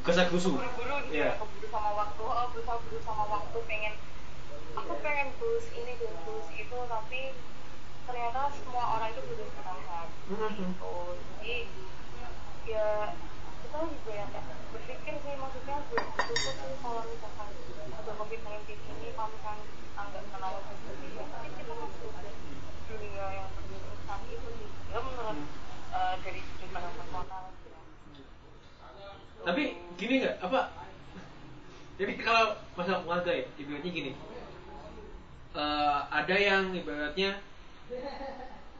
gesa-gesu. buru-buru gitu Iya. ya keburu sama waktu oh berusaha buru sama waktu pengen aku pengen tulus ini dan tulus itu tapi ternyata semua orang itu butuh istirahat Mhm. gitu jadi ya kita juga yang berpikir sih maksudnya belum cukup sih kalau misalkan ada covid-19 ini kalau misalkan anggap kenal seperti ini tapi kita masih ada dunia yang berurusan itu sih ya menurut eh, dari sudut pandang personal ya. Tapi gini nggak, apa? Jadi kalau masalah keluarga ya, ibaratnya gini. Eh, ada yang ibaratnya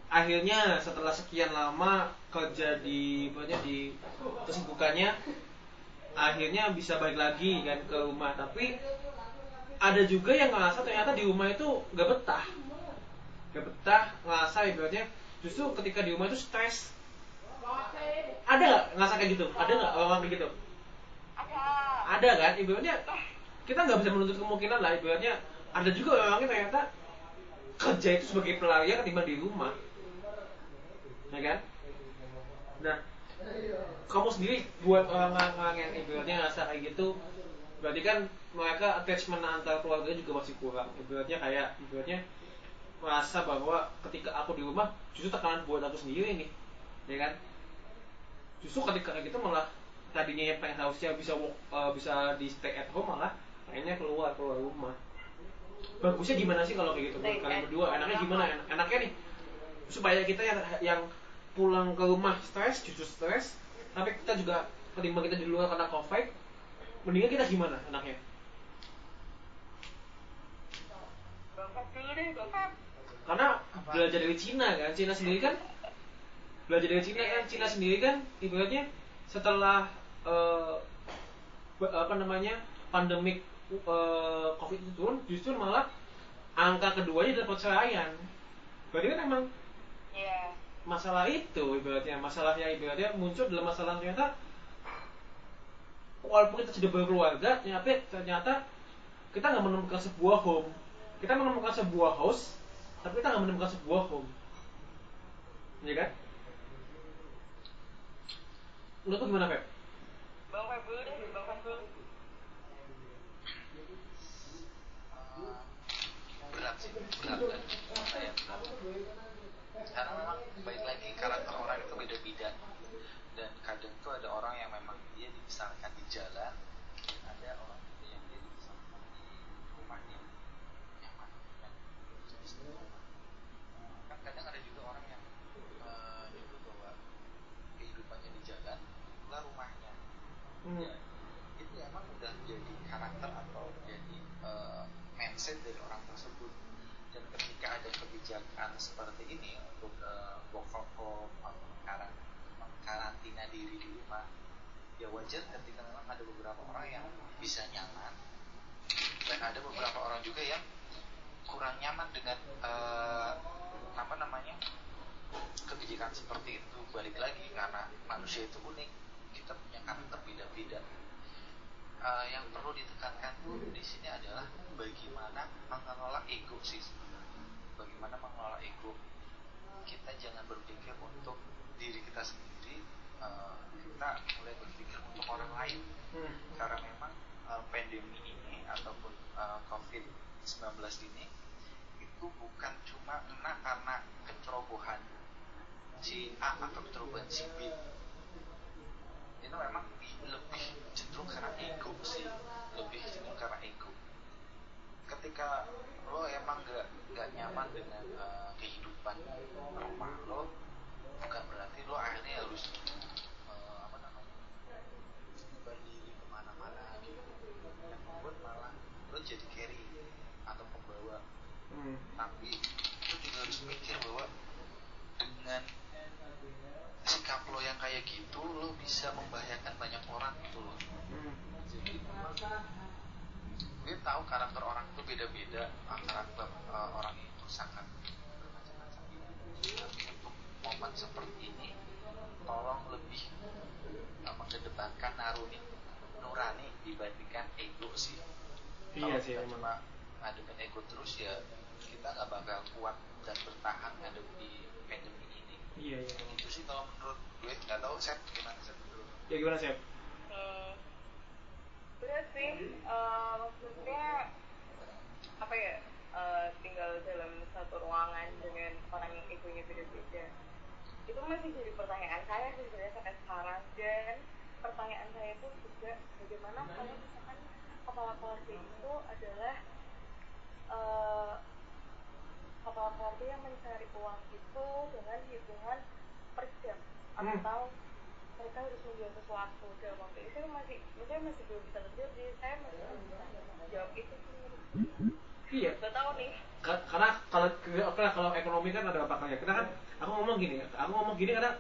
akhirnya setelah sekian lama kerja di ibaratnya di kesibukannya akhirnya bisa balik lagi kan ke rumah. Tapi ada juga yang ngerasa ternyata di rumah itu nggak betah. Nggak betah ngerasa ibaratnya justru ketika di rumah itu stres. Ada nggak ngerasa kayak gitu? Ada nggak orang kayak gitu? Ada. Ada kan? Ibaratnya kita nggak bisa menuntut kemungkinan lah. Ibaratnya ada juga orangnya ternyata kerja itu sebagai pelarian ketimbang di rumah ya kan? Nah kamu sendiri buat orang-orang yang ibaratnya ngerasa kayak gitu berarti kan mereka attachment antar keluarga juga masih kurang. Ibaratnya kayak ibaratnya merasa bahwa ketika aku di rumah justru tekanan buat aku sendiri nih ya kan? Justru ketika kayak gitu malah tadinya yang pengen harusnya bisa uh, bisa di stay at home malah pengennya keluar keluar rumah. Bagusnya gimana sih kalau kayak gitu? Menurut kalian berdua enaknya gimana? En- enaknya nih supaya kita yang yang pulang ke rumah stres justru stres tapi kita juga ketimbang kita di luar karena covid mendingan kita gimana bapak karena belajar dari Cina kan Cina sendiri kan belajar dari Cina kan Cina sendiri kan ibaratnya setelah be- apa namanya pandemik eh, covid itu turun justru malah angka keduanya adalah perceraian berarti kan emang iya masalah itu ibaratnya masalahnya ibaratnya muncul dalam masalah ternyata walaupun kita sudah berkeluarga ternyata ternyata kita nggak menemukan sebuah home. Kita menemukan sebuah house tapi kita nggak menemukan sebuah home. Ya kan? Menurut lu gimana Feb? bapak dulu deh bapak dulu berat sih berat berat karena memang baik lagi karakter orang itu beda-beda. Dan kadang tuh ada orang yang memang dia dibesarkan di jalan ada orang juga yang dia dibesarkan di rumahnya nyaman dan istimewa. kan kadang ada juga orang yang eh, nyebut bahwa kehidupannya di jalan itulah rumahnya Hmm. Ya, itu emang udah jadi karakter atau jadi eh, mindset dari orang tersebut dan ketika ada kebijakan seperti ini untuk eh, work from home atau mengkaran- mengkarantina diri di rumah ya wajar ketika memang ada beberapa orang yang bisa nyaman dan ada beberapa orang juga yang kurang nyaman dengan eh, apa namanya kebijakan seperti itu balik lagi karena manusia itu unik kita punya karakter beda-beda Eh, yang perlu ditekankan tuh di sini adalah bagaimana mengelola ego sih sebenarnya. bagaimana mengelola ego kita jangan berpikir untuk diri kita sendiri eh, kita mulai berpikir untuk orang lain Hmm. karena memang eh, pandemi ini ataupun eh, COVID-19 ini itu bukan cuma kena karena kecerobohan si A atau kecerobohan si B itu memang lebih cenderung karena ego sih. Lebih cenderung karena ego. Ketika lo emang gak, gak nyaman dengan eh, kehidupan rumah lo bukan berarti lo akhirnya harus eh, apa namanya menyebar diri ke mana-mana gitu. Dan membuat malah lo jadi carry atau pembawa. Hmm. tapi lo juga harus mikir bahwa dengan sikap lo yang kayak gitu lo bisa membahayakan banyak orang gitu loh. Hmm. jadi gue tahu karakter orang itu beda-beda karakter eh, orang itu sangat bermacam-macam untuk momen seperti ini tolong lebih eh, mengedepankan naruni nurani dibandingkan ego sih. Iya Kalau sih, kita cuma ngadepin ego terus ya kita nggak bakal kuat dan bertahan ngadepi pandemi ini iya iya itu sih kalau menurut gue nggak tahu set gimana lu? ya gimana Sep? Hmm, berat sih. Eh, maksudnya apa ya eh, tinggal dalam satu ruangan dengan orang yang egonya beda-beda. Itu masih jadi pertanyaan saya sih sebenarnya sampai sekarang. Dan pertanyaan saya pun juga bagaimana kalau misalkan kepala keluarga itu adalah eh, kepala keluarga yang mencari uang itu dengan hitungan per jam Hmm. atau mereka harus menjual sesuatu dalam waktu itu masih mungkin masih belum bisa terjawab jadi saya masih belum bisa jawab itu saya. iya. Gak tahu nih. Ka- karena kalau apa kalau ekonomi kan ada pakalnya kita kan aku ngomong gini aku ngomong gini karena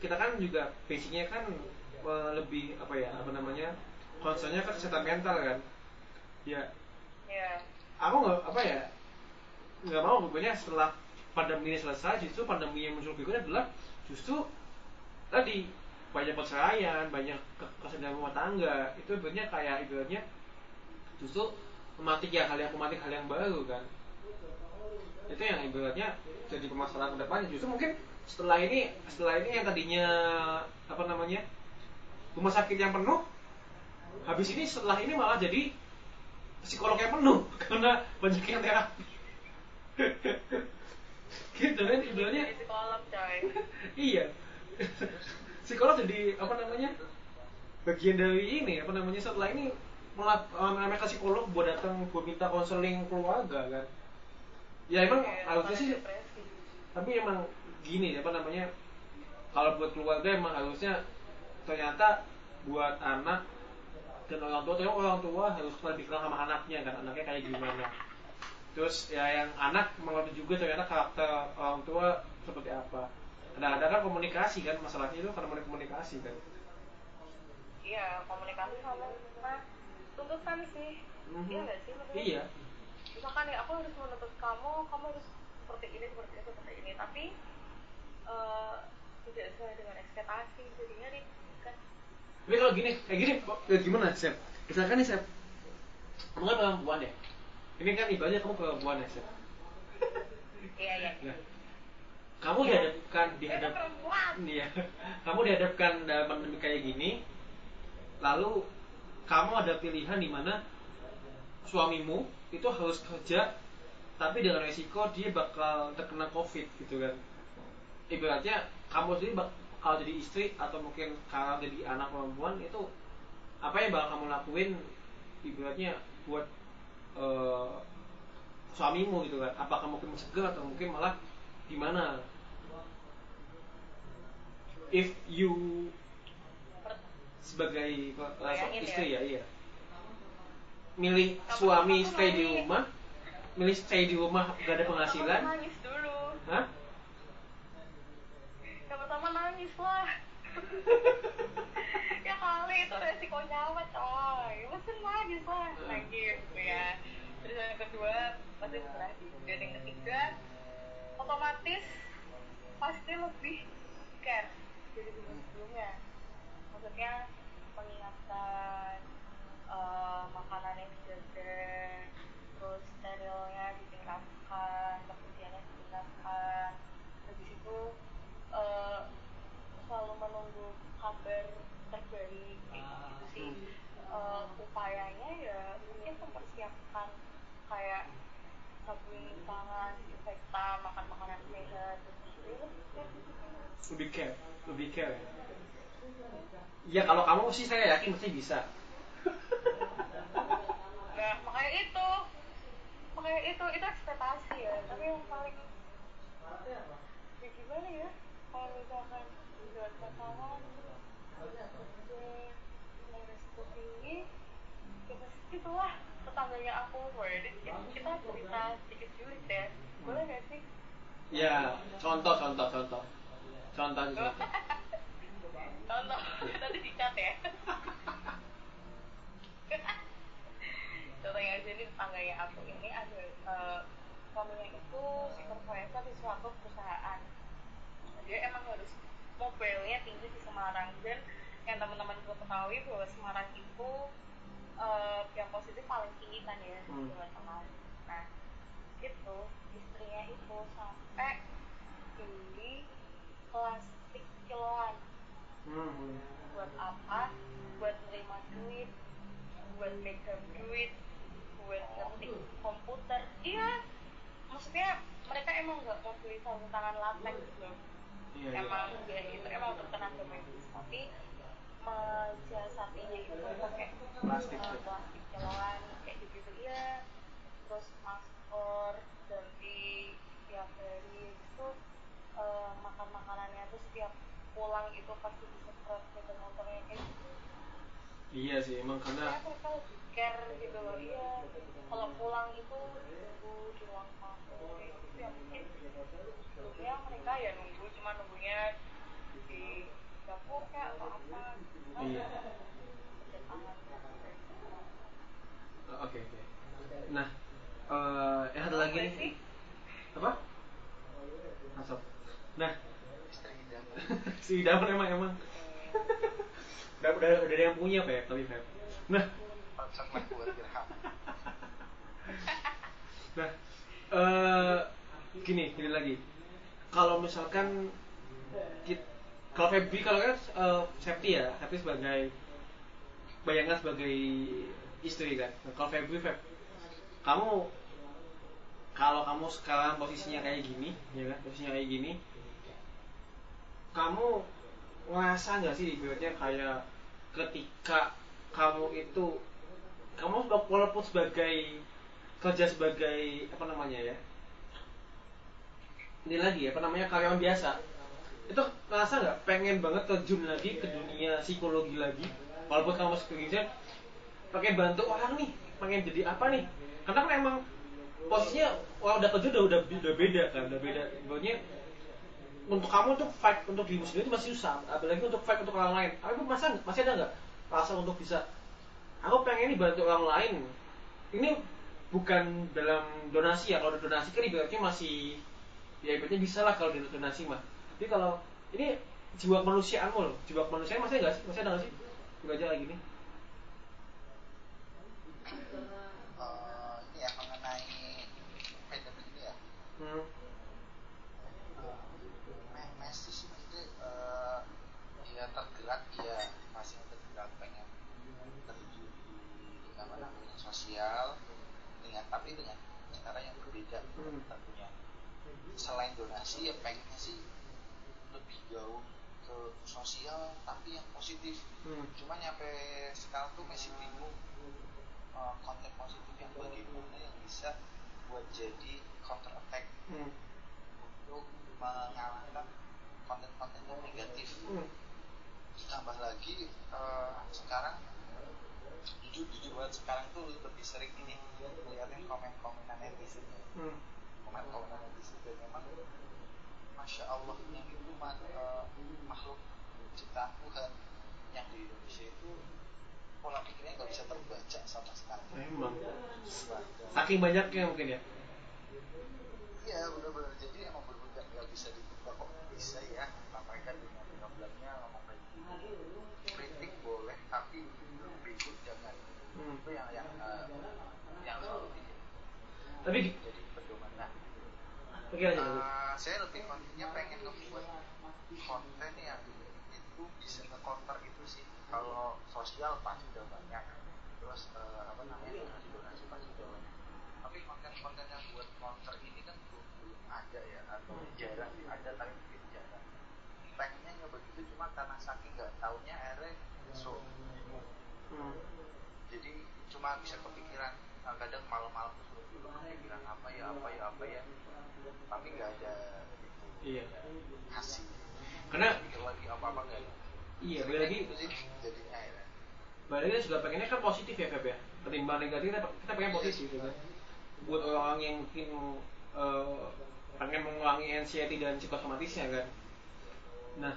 kita kan juga basicnya kan eh, lebih apa ya apa namanya concernnya kan kesehatan mental kan. Ya. Ya aku nggak apa ya nggak mau pokoknya setelah pandemi ini selesai justru pandemi yang muncul berikutnya adalah justru tadi banyak perceraian banyak ke- kesedihan rumah tangga itu ibaratnya kayak ibaratnya justru mematik ya hal yang mematik hal yang baru kan? Itu yang ibaratnya jadi permasalahan ke depannya justru mungkin setelah ini setelah ini yang tadinya apa namanya rumah sakit yang penuh habis ini setelah ini malah jadi psikolog yang penuh karena banyak yang terapi gitu kan ibaratnya. Psikolog coy. Iya. Psikolog jadi apa namanya bagian dari ini apa namanya setelah ini malah uh, mereka psikolog buat datang buat minta konseling keluarga kan. Ya emang harusnya sih depresi. tapi emang gini apa namanya kalau buat keluarga emang harusnya ternyata buat anak dan orang tua ternyata orang tua harus lebih kenal sama anaknya kan. Anaknya kayak gimana terus ya yang anak mengerti juga ternyata karakter orang tua seperti apa kadang-kadang kan komunikasi kan masalahnya itu karena komunikasi kan Iya, komunikasi sama nah, tuntutan sih. Mhm. Iya nggak sih? maksudnya? iya Misalkan nih, aku harus menuntut kamu, kamu harus seperti ini, seperti itu, seperti ini. Tapi eh, tidak sesuai dengan ekspektasi, jadinya ribet kan. tapi kalau gini kayak gini kayak gimana Sep misalkan nih Sep kamu kan perempuan ya ini kan ibaratnya kamu perempuan ya Sep Iya, iya. Nah, kamu dihadapkan dihadap. Iya. Kamu dihadapkan dalam pandemi kayak gini, lalu kamu ada pilihan di mana suamimu itu harus kerja, tapi dengan resiko dia bakal terkena covid gitu kan. Ibaratnya kamu sendiri bak- kalau jadi istri atau mungkin kalau jadi anak perempuan itu apa yang bakal kamu lakuin ibaratnya buat eh, suamimu gitu kan apakah mungkin mencegah atau mungkin malah gimana if you sebagai uh, istri ya. ya iya milih Kamu- suami kamu stay di rumah milih stay di rumah gak ada penghasilan nangis dulu. Hah? Yang pertama nangis lah. kali itu resiko nyawa coy. Nangis lah. Hmm. Nangis gitu ya. Terus yang kedua pasti depresi. Dan yang ketiga otomatis pasti lebih care dari sebelum-sebelumnya. Maksudnya mengingatkan eh, makanan yang dijaga, terus sterilnya ditingkatkan, kebersihannya ditingkatkan. Habis itu eh, selalu menunggu kabar terbaik kayak gitu sih. Eh, upayanya ya mungkin mempersiapkan kayak sabun tangan, disinfektan, makan makanan sehat, terus gitu. lebih care lebih care ya ya kalau kamu sih saya yakin pasti bisa Nah, makanya itu makanya itu itu ekspektasi ya tapi yang paling ya gimana ya kalau misalkan buat pasangan ya itulah tetangganya aku Word. kita cerita sedikit julid ya boleh gak sih ya contoh contoh contoh contoh contoh contoh tadi dicat ya tetangganya aku ini ada eh, suaminya itu supervisor di suatu perusahaan dia emang harus mobilnya tinggi di Semarang. Dan yang teman-teman gue ketahui bahwa Semarang itu eh, yang positif paling tinggi kan ya Hmm. Jawa Tengah. Nah itu istrinya itu sampai beli plastik kiloan. Hmm. buat apa? Buat nerima duit buat megang duit buat ngetik komputer. Iya maksudnya mereka emang nggak mau beli sarung tangan latex gitu loh Iya, iya. emang ya itu emang untuk tenaga medis tapi mensiasatinya itu pakai Plastik, ya. plastik kiloan kayak gitu gitu iya terus masker ganti tiap hari itu eh, makan makanannya tuh setiap pulang itu pasti disemprot ke motornya kayak gitu iya sih emang karena lebih care gitu loh. Iya. Kalau pulang itu nunggu di ruang tamu gitu ya mungkin. Sebelumnya mereka ya nunggu cuma nunggunya di dapur kayak atau apa. Iya. tangan oke oke. Nah eh yang ada lagi nih. Apa masuk. Nah. Si Daman emang emang. Udah udah udah ada yang punya Feb tapi Feb nah Lah gua dirham. nah eh gini gini lagi kalau misalkan kalau Febri kalau kan eh, Septi ya Septi sebagai bayangkan sebagai istri kan nah, kalau Febri Feb kamu kalau kamu sekarang posisinya kayak gini ya kan posisinya kayak gini kamu ngerasa nggak sih ibaratnya kayak ketika kamu itu kamu walaupun sebagai kerja sebagai apa namanya ya? Ini lagi apa namanya karyawan biasa. Itu ngerasa nggak? Pengen banget terjun lagi ke dunia psikologi lagi. Walaupun kamu masuk kerja pengen bantu orang nih. Pengen jadi apa nih? Karena kan emang posisinya orang udah kerja udah udah, udah beda kan udah beda. Ibaratnya untuk kamu untuk fight untuk dirimu sendiri itu masih susah. Apalagi untuk fight untuk orang lain. Tapi masa masih ada nggak rasa untuk bisa aku pengen nih bantu orang lain. Ini bukan dalam donasi ya kalau donasi kan ibaratnya masih ya ibaratnya bisa lah kalau donasi mah. Tapi kalau ini jiwa kemanusiaanmu loh. Jiwa kemanusiaan masih nggak sih? Masih ada nggak sih? Juga aja kayak gini. Eh, ini ya mengenai pandemi ini ya. hmm. Me- Messi sih mesti eh, dia tergerak dia masih tergerak pengen terjun di apa namanya sosial dengan tapi dengan cara yang berbeda Hmm. tentunya selain donasi ya pengennya sih lebih jauh ke sosial tapi yang positif Hmm. cuma nyampe sekarang tuh masih bingung eh, konten positif yang bagaimana yang bisa buat jadi counter attack Hmm. untuk mengalahkan konten-konten yang negatif Hmm. ditambah lagi eh, sekarang jujur jujur banget. Sekarang tuh lebih sering ini ngeliatin komen-komenan netizen. Hmm. komen-komenan netizen. Dan memang masya Allah yang itu mah, eh, makhluk ciptaan Tuhan yang di Indonesia itu pola pikirnya nggak bisa terbaca sama sekali Emang. Wah, saking banyaknya mungkin ya? Iya benar-benar. Jadi emang benar-benar nggak bisa ditebak kok. Bisa ya mereka dengan programnya ngomong kayak gini kritik boleh tapi Hmm. itu yang yang eh, yang selalu bikin. Tapi jadi pedoman nah oke aja dulu eh, saya lebih kontennya pengen ngebuat konten yang itu bisa nge-counter itu sih. Kalau sosial pasti udah banyak. Terus eh, apa namanya donasi donasi pasti udah banyak. Tapi konten-konten yang buat counter ini kan belum ada ya atau jarang sih. Ada tapi mungkin jarang. Pengennya nyoba gitu cuma karena saking nggak taunya akhirnya so Hmm. Jadi cuma bisa kepikiran nah, kadang malam-malam tuh suruh dulu kepikiran apa ya apa ya apa ya. Tapi nggak ada itu Iya. hasil Karena- pikir lagi apa apa nggak ada. Iya balik lagi. Itu sih jadinya ya balik lagi juga pengennya kan positif ya Feb ya. Ketimbang negatif kita, kita pengen positif gitu kan. Buat orang yang mungkin eh, pengen mengurangi anxiety dan psikosomatisnya kan. Nah.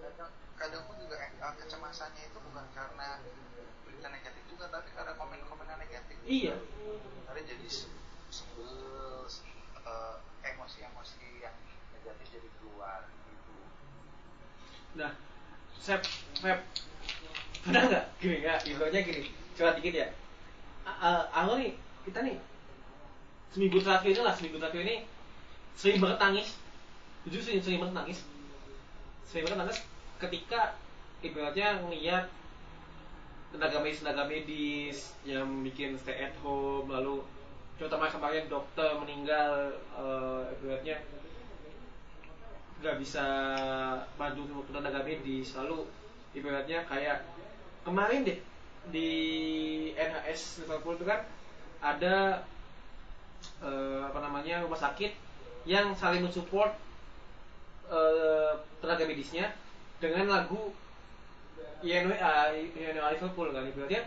Kadang kadang pun juga eh, kecemasannya itu bukan karena berita negatif juga tapi karena komen-komen yang negatif. Iya. Karena jadi se- sebel se- eh, emosi-emosi yang negatif jadi keluar gitu. Nah Sep, Feb pernah nggak? Gini ya ibaratnya gini. Coba dikit ya. A- aku nih kita nih seminggu terakhir ini lah seminggu terakhir ini sering banget nangis. Jujur sering sering banget nangis. Sering banget nangis ketika ibaratnya ngeliat tenaga medis tenaga medis yang bikin stay at home lalu terutama kemarin dokter meninggal ibaratnya nggak bisa bantu tenaga medis. Lalu ibaratnya kayak kemarin deh di NHS Liverpool itu kan ada eh, apa namanya rumah sakit yang saling mensupport eh, tenaga medisnya dengan lagu INWA INWA Liverpool kan ibaratnya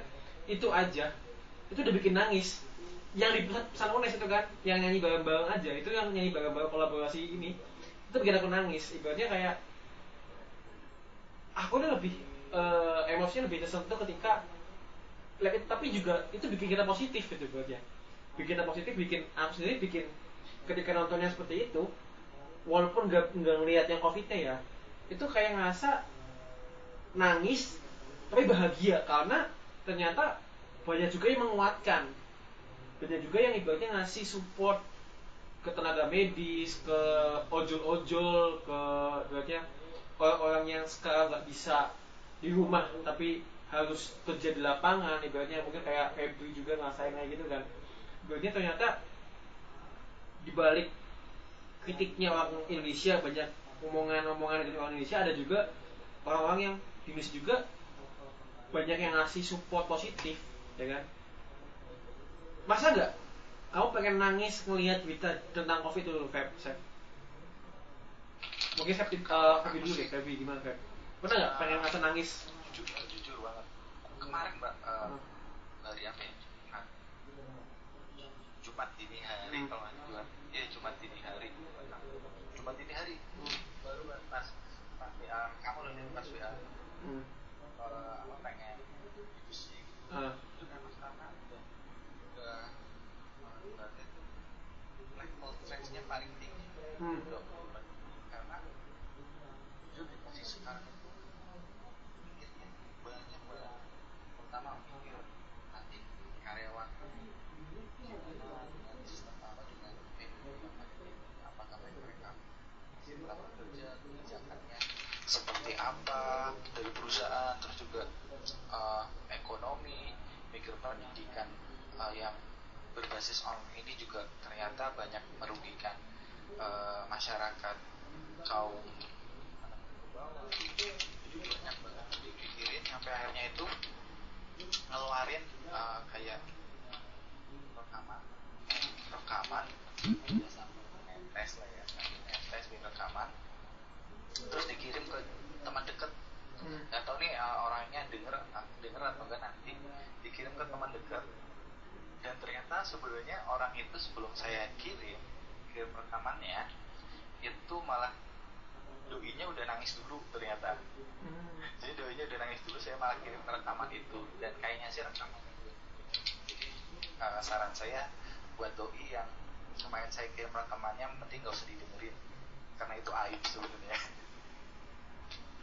itu aja. Itu udah bikin nangis. Yang di pesan Ones itu kan yang nyanyi bareng-bareng aja. Itu yang nyanyi bareng-bareng kolaborasi ini. Itu bikin aku nangis ibaratnya kayak aku udah lebih eh, emosinya lebih tersentuh ketika tapi juga itu bikin kita positif gitu ibaratnya bikin kita positif bikin aku sendiri bikin ketika nontonnya seperti itu walaupun nggak nggak ngeliat yang covidnya ya itu kayak ngerasa nangis tapi bahagia karena ternyata banyak juga yang menguatkan. Banyak juga yang ibaratnya ngasih support ke tenaga medis ke ojol-ojol ke ibaratnya orang-orang yang sekarang nggak bisa di rumah tapi harus kerja di lapangan ibaratnya mungkin kayak Febri juga ngerasain kayak gitu kan. Ibaratnya ternyata dibalik kritiknya orang Indonesia banyak omongan-omongan dari orang Indonesia ada juga orang-orang yang Indonesia juga banyak yang ngasih support positif ya kan? Masa nggak? Kamu pengen nangis ngelihat berita tentang covid dulu Feb Feb mungkin Feb uh, Feb dulu deh Feb gimana Feb? Pernah nggak pengen ngasih nangis? Jujur jujur banget. Kemarin mbak uh, hari apa ya? Jumat. Jumat dini hari Hmm. kalau nggak Jumat iya Jumat dini hari. Jumat dini hari. Baru pas pas WA kamu loh nih, pas WA hmm. apa pengen gitu Ah. itu karena udah tuh level paling tinggi Hmm. Udah, udah. karena jujur di posisi sekarang itu mikirnya banyak banget pertama mikir nanti karyawan gimana dengan sistem apa dengan PBB yang ada di apakah mereka masih tetap bekerja kebijakannya seperti apa dari perusahaan terus juga eh, ekonomi mikir pendidikan eh, yang berbasis online ini juga ternyata banyak merugikan eh, masyarakat kaum bawah jadi banyak banget dipikirin sampai akhirnya itu ngeluarin eh, kayak rekaman rekaman ya sampai ngetes lah ya sampai ngetes bikin rekaman terus dikirim ke teman deket Hmm. nggak tahu nih uh, orangnya denger uh, denger atau enggak nanti dikirim ke teman dekat dan ternyata sebenarnya orang itu sebelum saya kirim kirim rekamannya itu malah doinya udah nangis dulu ternyata Hmm. jadi doinya udah nangis dulu saya malah kirim rekaman itu dan kayaknya sih rekaman itu jadi uh, saran saya buat doi yang kemarin saya kirim rekamannya penting gak usah didengerin karena itu aib sebenarnya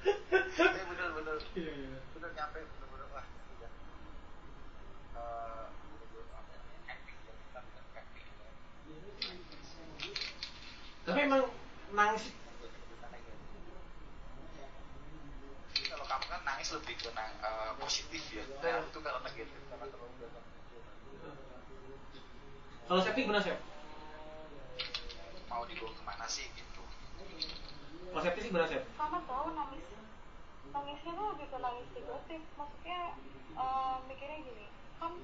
Tapi bener-bener Iya, iya. bener nyampe bener-bener wah udah Eh, bener-bener apa namanya epic ya kita bilang epic ya tapi emang nangis Gimana ya? Jadi kalau kamu kan nangis lebih ke nang, eh, positif ya nah itu kalau negatif karena terlalu banyak kalau Septi gimana Sep? mau dibawa ke mana sih gitu. Septi sih gimana Sep? sama tahu nangis. Nangisnya tuh lebih ke nangis negatif maksudnya eh, mikirnya gini. Kan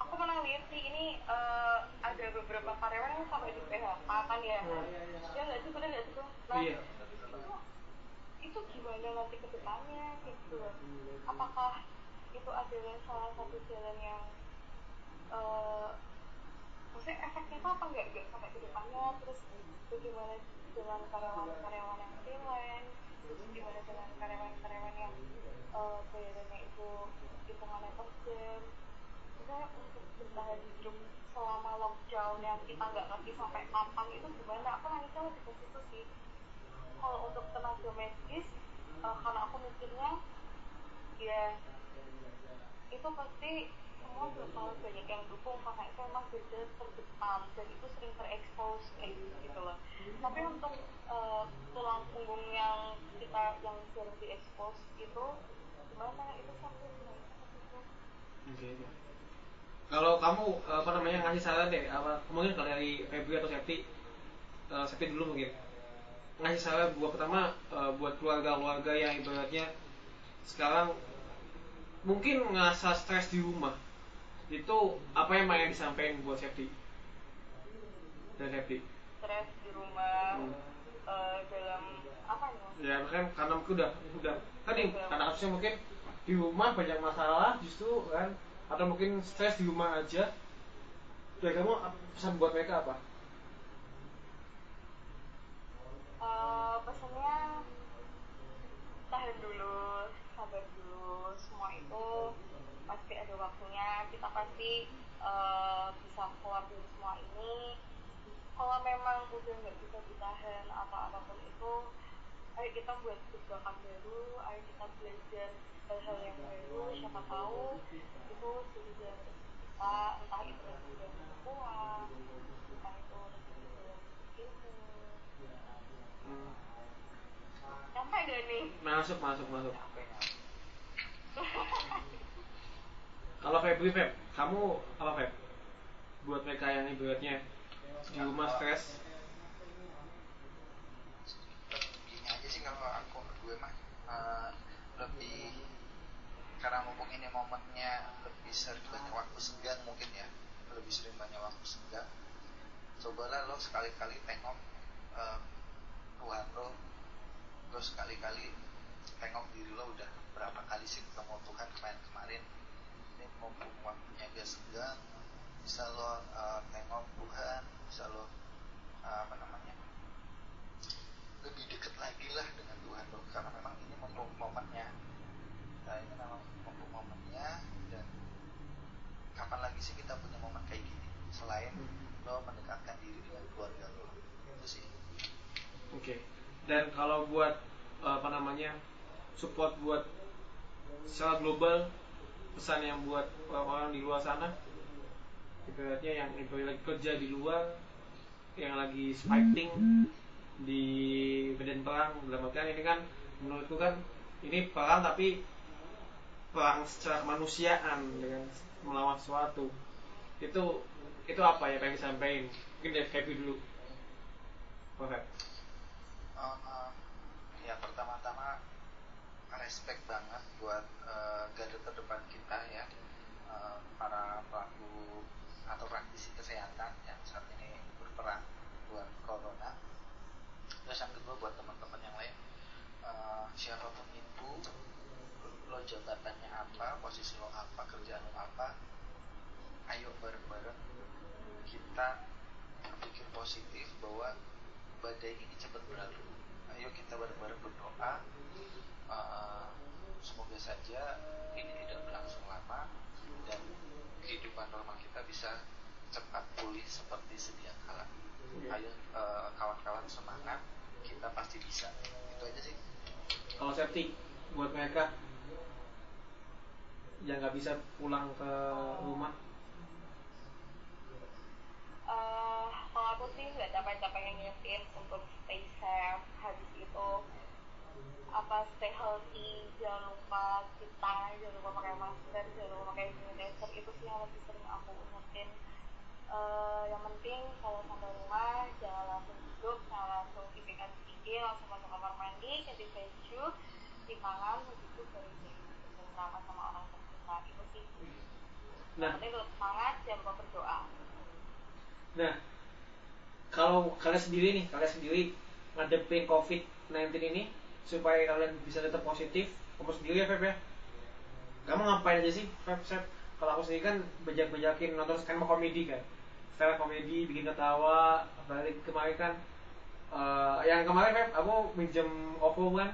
aku pernah lihat sih ini eh, ada beberapa karyawan yang sampai di PHK kan ya. Ya nggak sih? Bener nggak sih nah Iya. itu itu gimana nanti ke depannya gitu? Apakah itu adalah salah satu jalan yang eh, maksudnya efeknya itu apa? Enggak enggak sampai ke depannya terus bagaimana dengan karyawan-karyawan yang freelance terus gimana dengan karyawan-karyawan yang eh, bayarannya itu hitungannya per jam. Maksudnya untuk bertahan hidup selama lockdown yang kita nggak ngerti sampai kapan itu gimana aku nangisnya lebih ke situ sih. Kalau untuk tenaga medis eh, karena aku mikirnya ya itu pasti semua bakal banyak yang dukung karena itu emang kerja terdepan dan itu sering terekspos kayak gitu, loh. Tapi untuk eh, tulang punggung yang kita yang sering diekspos itu gimana? Itu itu Oke. Kalau kamu eh, apa namanya ngasih saran deh, apa mungkin kalau dari Febri atau Septi, eh, Septi dulu mungkin. Ngasih saran buat pertama eh, buat keluarga-keluarga yang ibaratnya sekarang mungkin ngerasa stres di rumah itu apa yang pengen disampaikan buat Septi dan Septi stres di rumah Hmm. eh, dalam apa mas ya kan karena mungkin udah udah tadi karena kasusnya mungkin di rumah banyak masalah justru kan? Atau mungkin stres di rumah aja. Dari kamu pesan buat mereka apa? Eh, pesannya tahan dulu sabar dulu semua itu pasti ada waktunya. Kita pasti eh, bisa keluar dari semua ini. Kalau memang udah nggak bisa ditahan atau apa pun itu ayo kita buat gebrakan baru ayo kita belajar hal-hal yang baru siapa tahu itu sudah kita entah itu dalam uang entah itu rezeki dalam ilmu. Sampai gak nih? Masuk, masuk, masuk. Kalau Febri, Feb, kamu apa Feb? Buat mereka yang ibaratnya di rumah stres, gini aja sih kalau aku gue mah eh, lebih karena mumpung ini momennya lebih sering banyak waktu senggang mungkin ya. Lebih sering banyak waktu senggang. Cobalah lo sekali-kali tengok eh, Tuhan lo. Lo sekali-kali tengok diri lo udah berapa kali sih ketemu Tuhan kemarin-kemarin ini mumpung waktunya gak senggang bisa lo eh, tengok Tuhan bisa lo eh, apa namanya lebih dekat lagi lah dengan Tuhan lo. Karena memang ini mumpung momennya nah, ini memang mumpung momennya dan kapan lagi sih kita punya momen kayak gini? Selain lo mendekatkan diri dengan keluarga lo. Itu sih. Oke. Dan kalau buat apa namanya support buat secara global pesan yang buat orang-orang di luar sana, ibaratnya yang lagi kerja di luar, yang lagi fighting di medan perang. Dalam artian ini kan menurutku kan ini perang tapi perang secara kemanusiaan dengan melawan sesuatu. Itu itu apa ya pengen disampaikan? Mungkin dari Happy dulu. Oke. Eh, eh, ya pertama-tama respect banget buat eh, garda terdepan kita ya. Eh, para pelaku atau praktisi kesehatan yang saat ini berperang buat corona. Terus yang kedua buat teman-teman yang lain. Eh, siapa pun itu lo jabatannya apa posisi lo apa kerjaan lo apa ayo bareng-bareng kita berpikir positif bahwa badai ini cepat berlalu ayo kita bareng-bareng berdoa. Eh, semoga saja ini tidak berlangsung lama dan kehidupan normal kita bisa cepat pulih seperti sedia kala. Ayo eh, kawan-kawan semangat kita pasti bisa. Itu aja sih. Kalau safety buat mereka yang nggak bisa pulang ke rumah? Eh, kalau aku sih nggak capek-capek yang ngingetin untuk stay safe habis itu apa stay healthy jangan lupa kita jangan lupa pakai masker jangan lupa pakai sanitizer itu sih yang lebih sering aku ingetin Eh, yang penting kalau sampai rumah jangan langsung duduk jangan langsung tipikan gigi langsung masuk kamar mandi ganti baju cuci tangan habis itu baru deh bersama sama orang tercinta. Itu sih. Nah. Yang penting tetap semangat jangan lupa berdoa. Nah kalau kalian sendiri nih kalian sendiri ngadepin COVID-19 ini supaya kalian bisa tetap positif kamu sendiri ya Feb ya? Kamu ngapain aja sih Feb Feb kalau aku sendiri kan bejak-bejakin nonton stand komedi kan? Stand komedi bikin ketawa apalagi kemarin kan eh, yang kemarin Feb aku minjem OVO kan?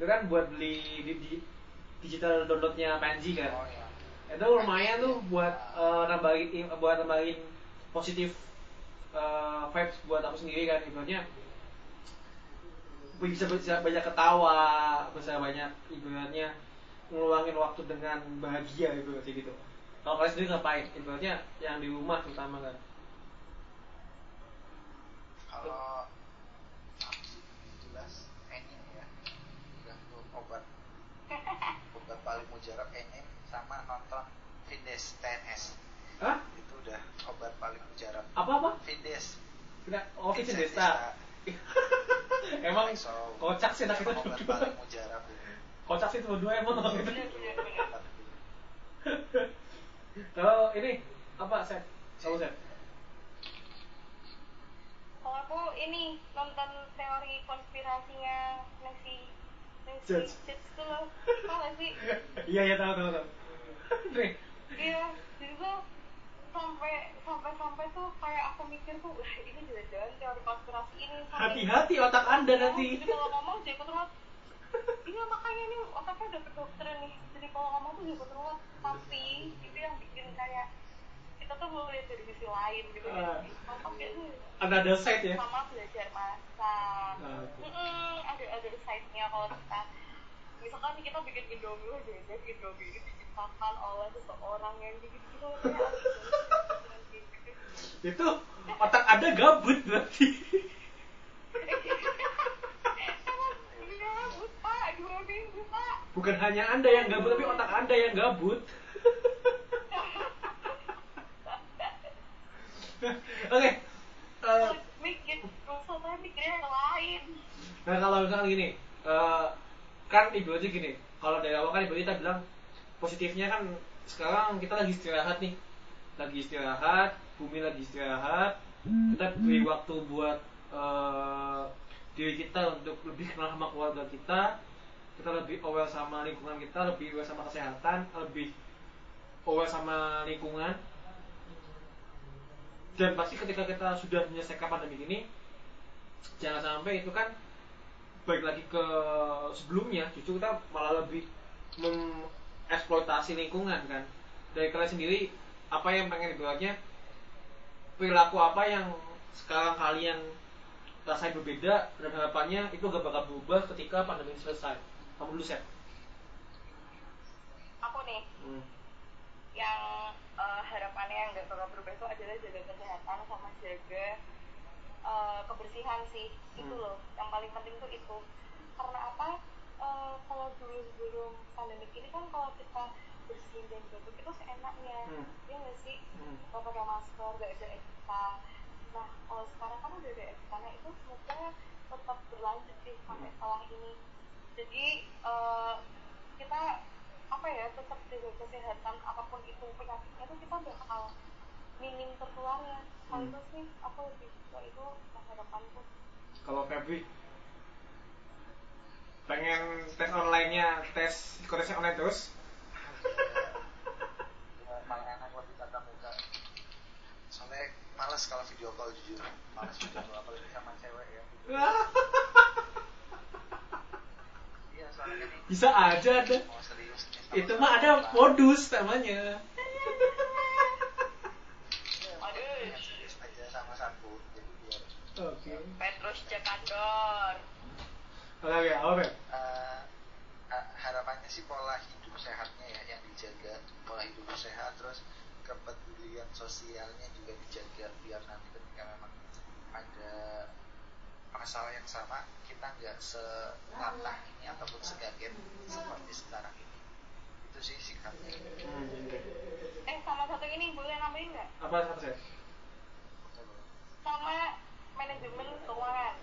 Itu kan buat beli di, di- digital downloadnya Panji kan? Oh ya itu lumayan tuh buat eh, nambahin buat nambahin positif eh, vibes buat aku sendiri kan ibaratnya bisa bisa banyak ketawa bisa banyak ibaratnya ngeluangin waktu dengan bahagia ibaratnya gitu. Kalau kalian sendiri ngapain? Ibaratnya yang di rumah terutama kan? Kalau jelas enim ya. Obat. Obat paling mujarab enim sama nonton Vindes TNS Hah? Udah obat paling mujarab apa apa Vindes Tidak, oh Vincent Desta. emang So, kocak sih nak itu obat berdua. paling mujarab Kocak sih itu berdua emang itu. Kalau ini apa Seth? Kamu Seth? kalau aku ini nonton teori konspirasinya Nancy Nancy Judge. Judge tuh loh tau gak sih Iya iya tahu tahu tahu. Nih, iya jadi tuh sampai sampai sampai tuh kayak aku mikir tuh wah ini jelas-jelas teori konspirasi ini hati-hati otak anda nanti. jadi kalau ngomong jadi ruwet iya makanya ini otaknya udah kedokteran nih jadi kalau ngomong tuh jadi ruwet tapi itu yang bikin kayak kita tuh mau lihat dari sisi lain gitu Ah. kan pakai tuh ada ada side ya sama belajar masak Ah, oke. Mm-mm, ada ada side-nya kalau kita misalkan kita bikin indomie wah jangan indomie ini diciptakan oleh seseorang yang gitu gitu itu otak anda gabut berarti. Bukan hanya anda yang gabut tapi otak anda yang gabut. Oke eh, mikir mikirnya yang lain. Nah kalau misalkan gini, eh, kan ibu aja gini, kalau dari awal kan ibu kita bilang positifnya kan sekarang kita lagi istirahat nih, lagi istirahat, bumi lagi istirahat, kita beri waktu buat eh, diri kita untuk lebih kenal sama keluarga kita, kita lebih aware sama lingkungan kita, lebih aware sama kesehatan, lebih aware sama lingkungan. Dan pasti ketika kita sudah menyelesaikan pandemi ini, jangan sampai itu kan balik lagi ke sebelumnya justru kita malah lebih mengeksploitasi lingkungan kan. Dari kalian sendiri apa yang pengen ibaratnya perilaku apa yang sekarang kalian rasain berbeda dan harapannya itu gak bakal berubah ketika pandemi selesai? Kamu dulu set aku nih. Hmm. yang eh, harapannya yang nggak bakal berubah itu adalah jaga kesehatan sama jaga eh, kebersihan sih itu Hmm. loh yang paling penting tuh itu karena apa Eh, kalau dulu sebelum pandemi ini kan kalau kita bersihin dan batuk itu seenaknya Hmm. ya nggak sih Hmm. kalau pakai masker nggak ada etika nah kalau sekarang kan udah ada etikanya itu semoga tetap berlanjut sih sampai Hmm. setelah ini jadi eh, kita apa ya tetap jaga kesehatan apa pun itu penyakitnya itu kita bakal minim tertularnya. Kalau Hmm. itu sih aku lebih suka itu harapanku kalau Febri? Pengen tes online-nya tes tesnya online terus? Ya, paling enak lebih tatap muka. Soalnya males kalau video call jujur. Males video call apalagi sama cewek ya. Iya soalnya kan ini bisa aja ada. Sama itu mah ada modus namanya Aduh. Pengen serius aja sama satu jadi Petrus Jakandor oke oke apa Feb? eh, ha- harapannya sih pola hidup sehatnya ya yang dijaga pola hidup sehat terus kepedulian sosialnya juga dijaga biar nanti ketika memang ada masalah yang sama kita nggak selatah ini ataupun segaget seperti sekarang ini. Itu sih sikapnya. Hmm, eh sama satu ini boleh nambahin nggak? Apa apa saya sama manajemen keuangan.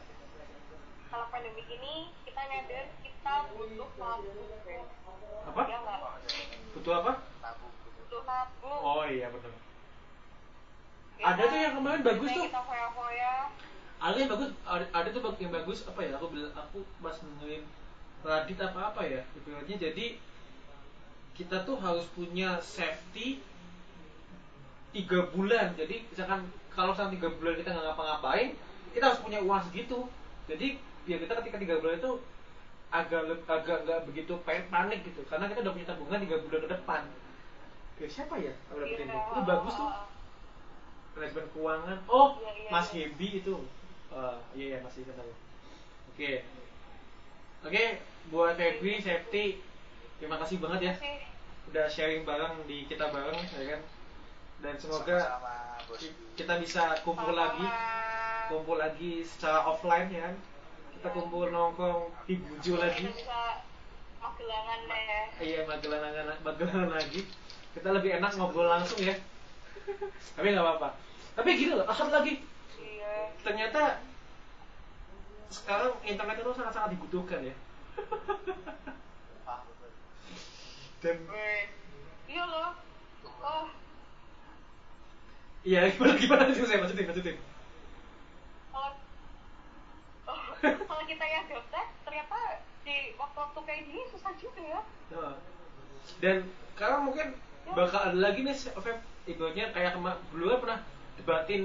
Kalau pandemi ini kita nyadar kita butuh nabung Apa? ya butuh apa? Butuh nabung oh iya benar Ya ada tuh kan? yang kemarin bagus tuh. kita foya-foya. Ada yang bagus ada, ada tuh yang bagus. Apa ya? Aku bilang aku pas dengerin Radit apa apa ya ibaratnya. Jadi kita tuh harus punya safety tiga bulan. Jadi misalkan kalau selama tiga bulan kita nggak ngapa-ngapain kita harus punya uang segitu. Jadi biar kita ketika tiga bulan itu agak agak nggak begitu pa- panik gitu. Karena kita udah punya tabungan tiga bulan ke depan. Ya, siapa ya aku dapetin Iya. itu bagus tuh. Manajemen keuangan. Oh Iya, iya, Mas iya. Hebi itu. Eh, iya iya masih ingat aku oke. Oke buat Febri safety terima kasih banget ya. Udah sharing bareng di kita bareng ya kan dan semoga sama bos. ki- kita bisa kumpul lagi kumpul lagi secara offline ya kan. Kita Iya. kumpul nongkrong di bujo lagi. bisa magelangan ya. Iya magelangan magelangan lagi. Kita lebih enak ngobrol langsung ya. Tapi nggak apa-apa. Tapi gini loh akad lagi. Iya. Ternyata sekarang internet itu sangat-sangat dibutuhkan ya. Dan iya loh. Oh iya gimana gimana? Sih saya maksudin maksudin kalau oh, kalau kita yang gaptek ternyata di waktu-waktu kayak gini susah juga ya. Nah, dan sekarang mungkin bakal ada lagi nih Feb. Ibaratnya kayak kema dulu kan pernah debatin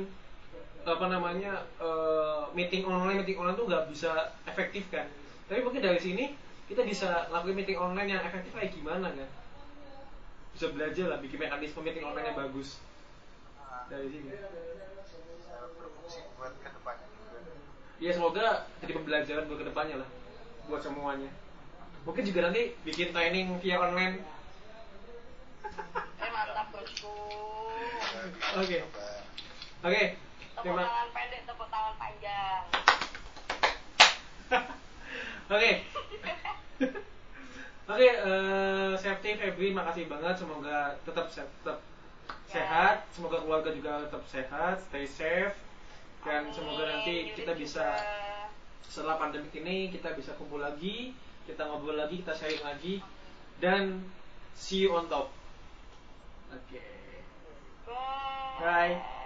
apa namanya eh, meeting online meeting online tuh nggak bisa efektif kan. Tapi mungkin dari sini kita bisa lakuin meeting online yang efektif kayak gimana kan? Bisa belajar lah bikin mekanisme meeting online yang bagus dari sini. berfungsi buat ke depannya juga Ya semoga jadi pembelajaran buat ke depannya lah, buat semuanya. Mungkin juga nanti bikin training via online. Eh mantap bosku. Oke. dicoba. Oke, Tepuk terima. tangan pendek, tepuk tangan panjang. Oke. Oke, eh, Safety Febri, makasih banget. Semoga tetap tetap. Sehat. Semoga keluarga juga tetap sehat, stay safe. Dan Amin. semoga nanti kita bisa setelah pandemi ini kita bisa kumpul lagi, kita ngobrol lagi, kita sharing lagi, dan see you on top. Oke. Bye. Bye.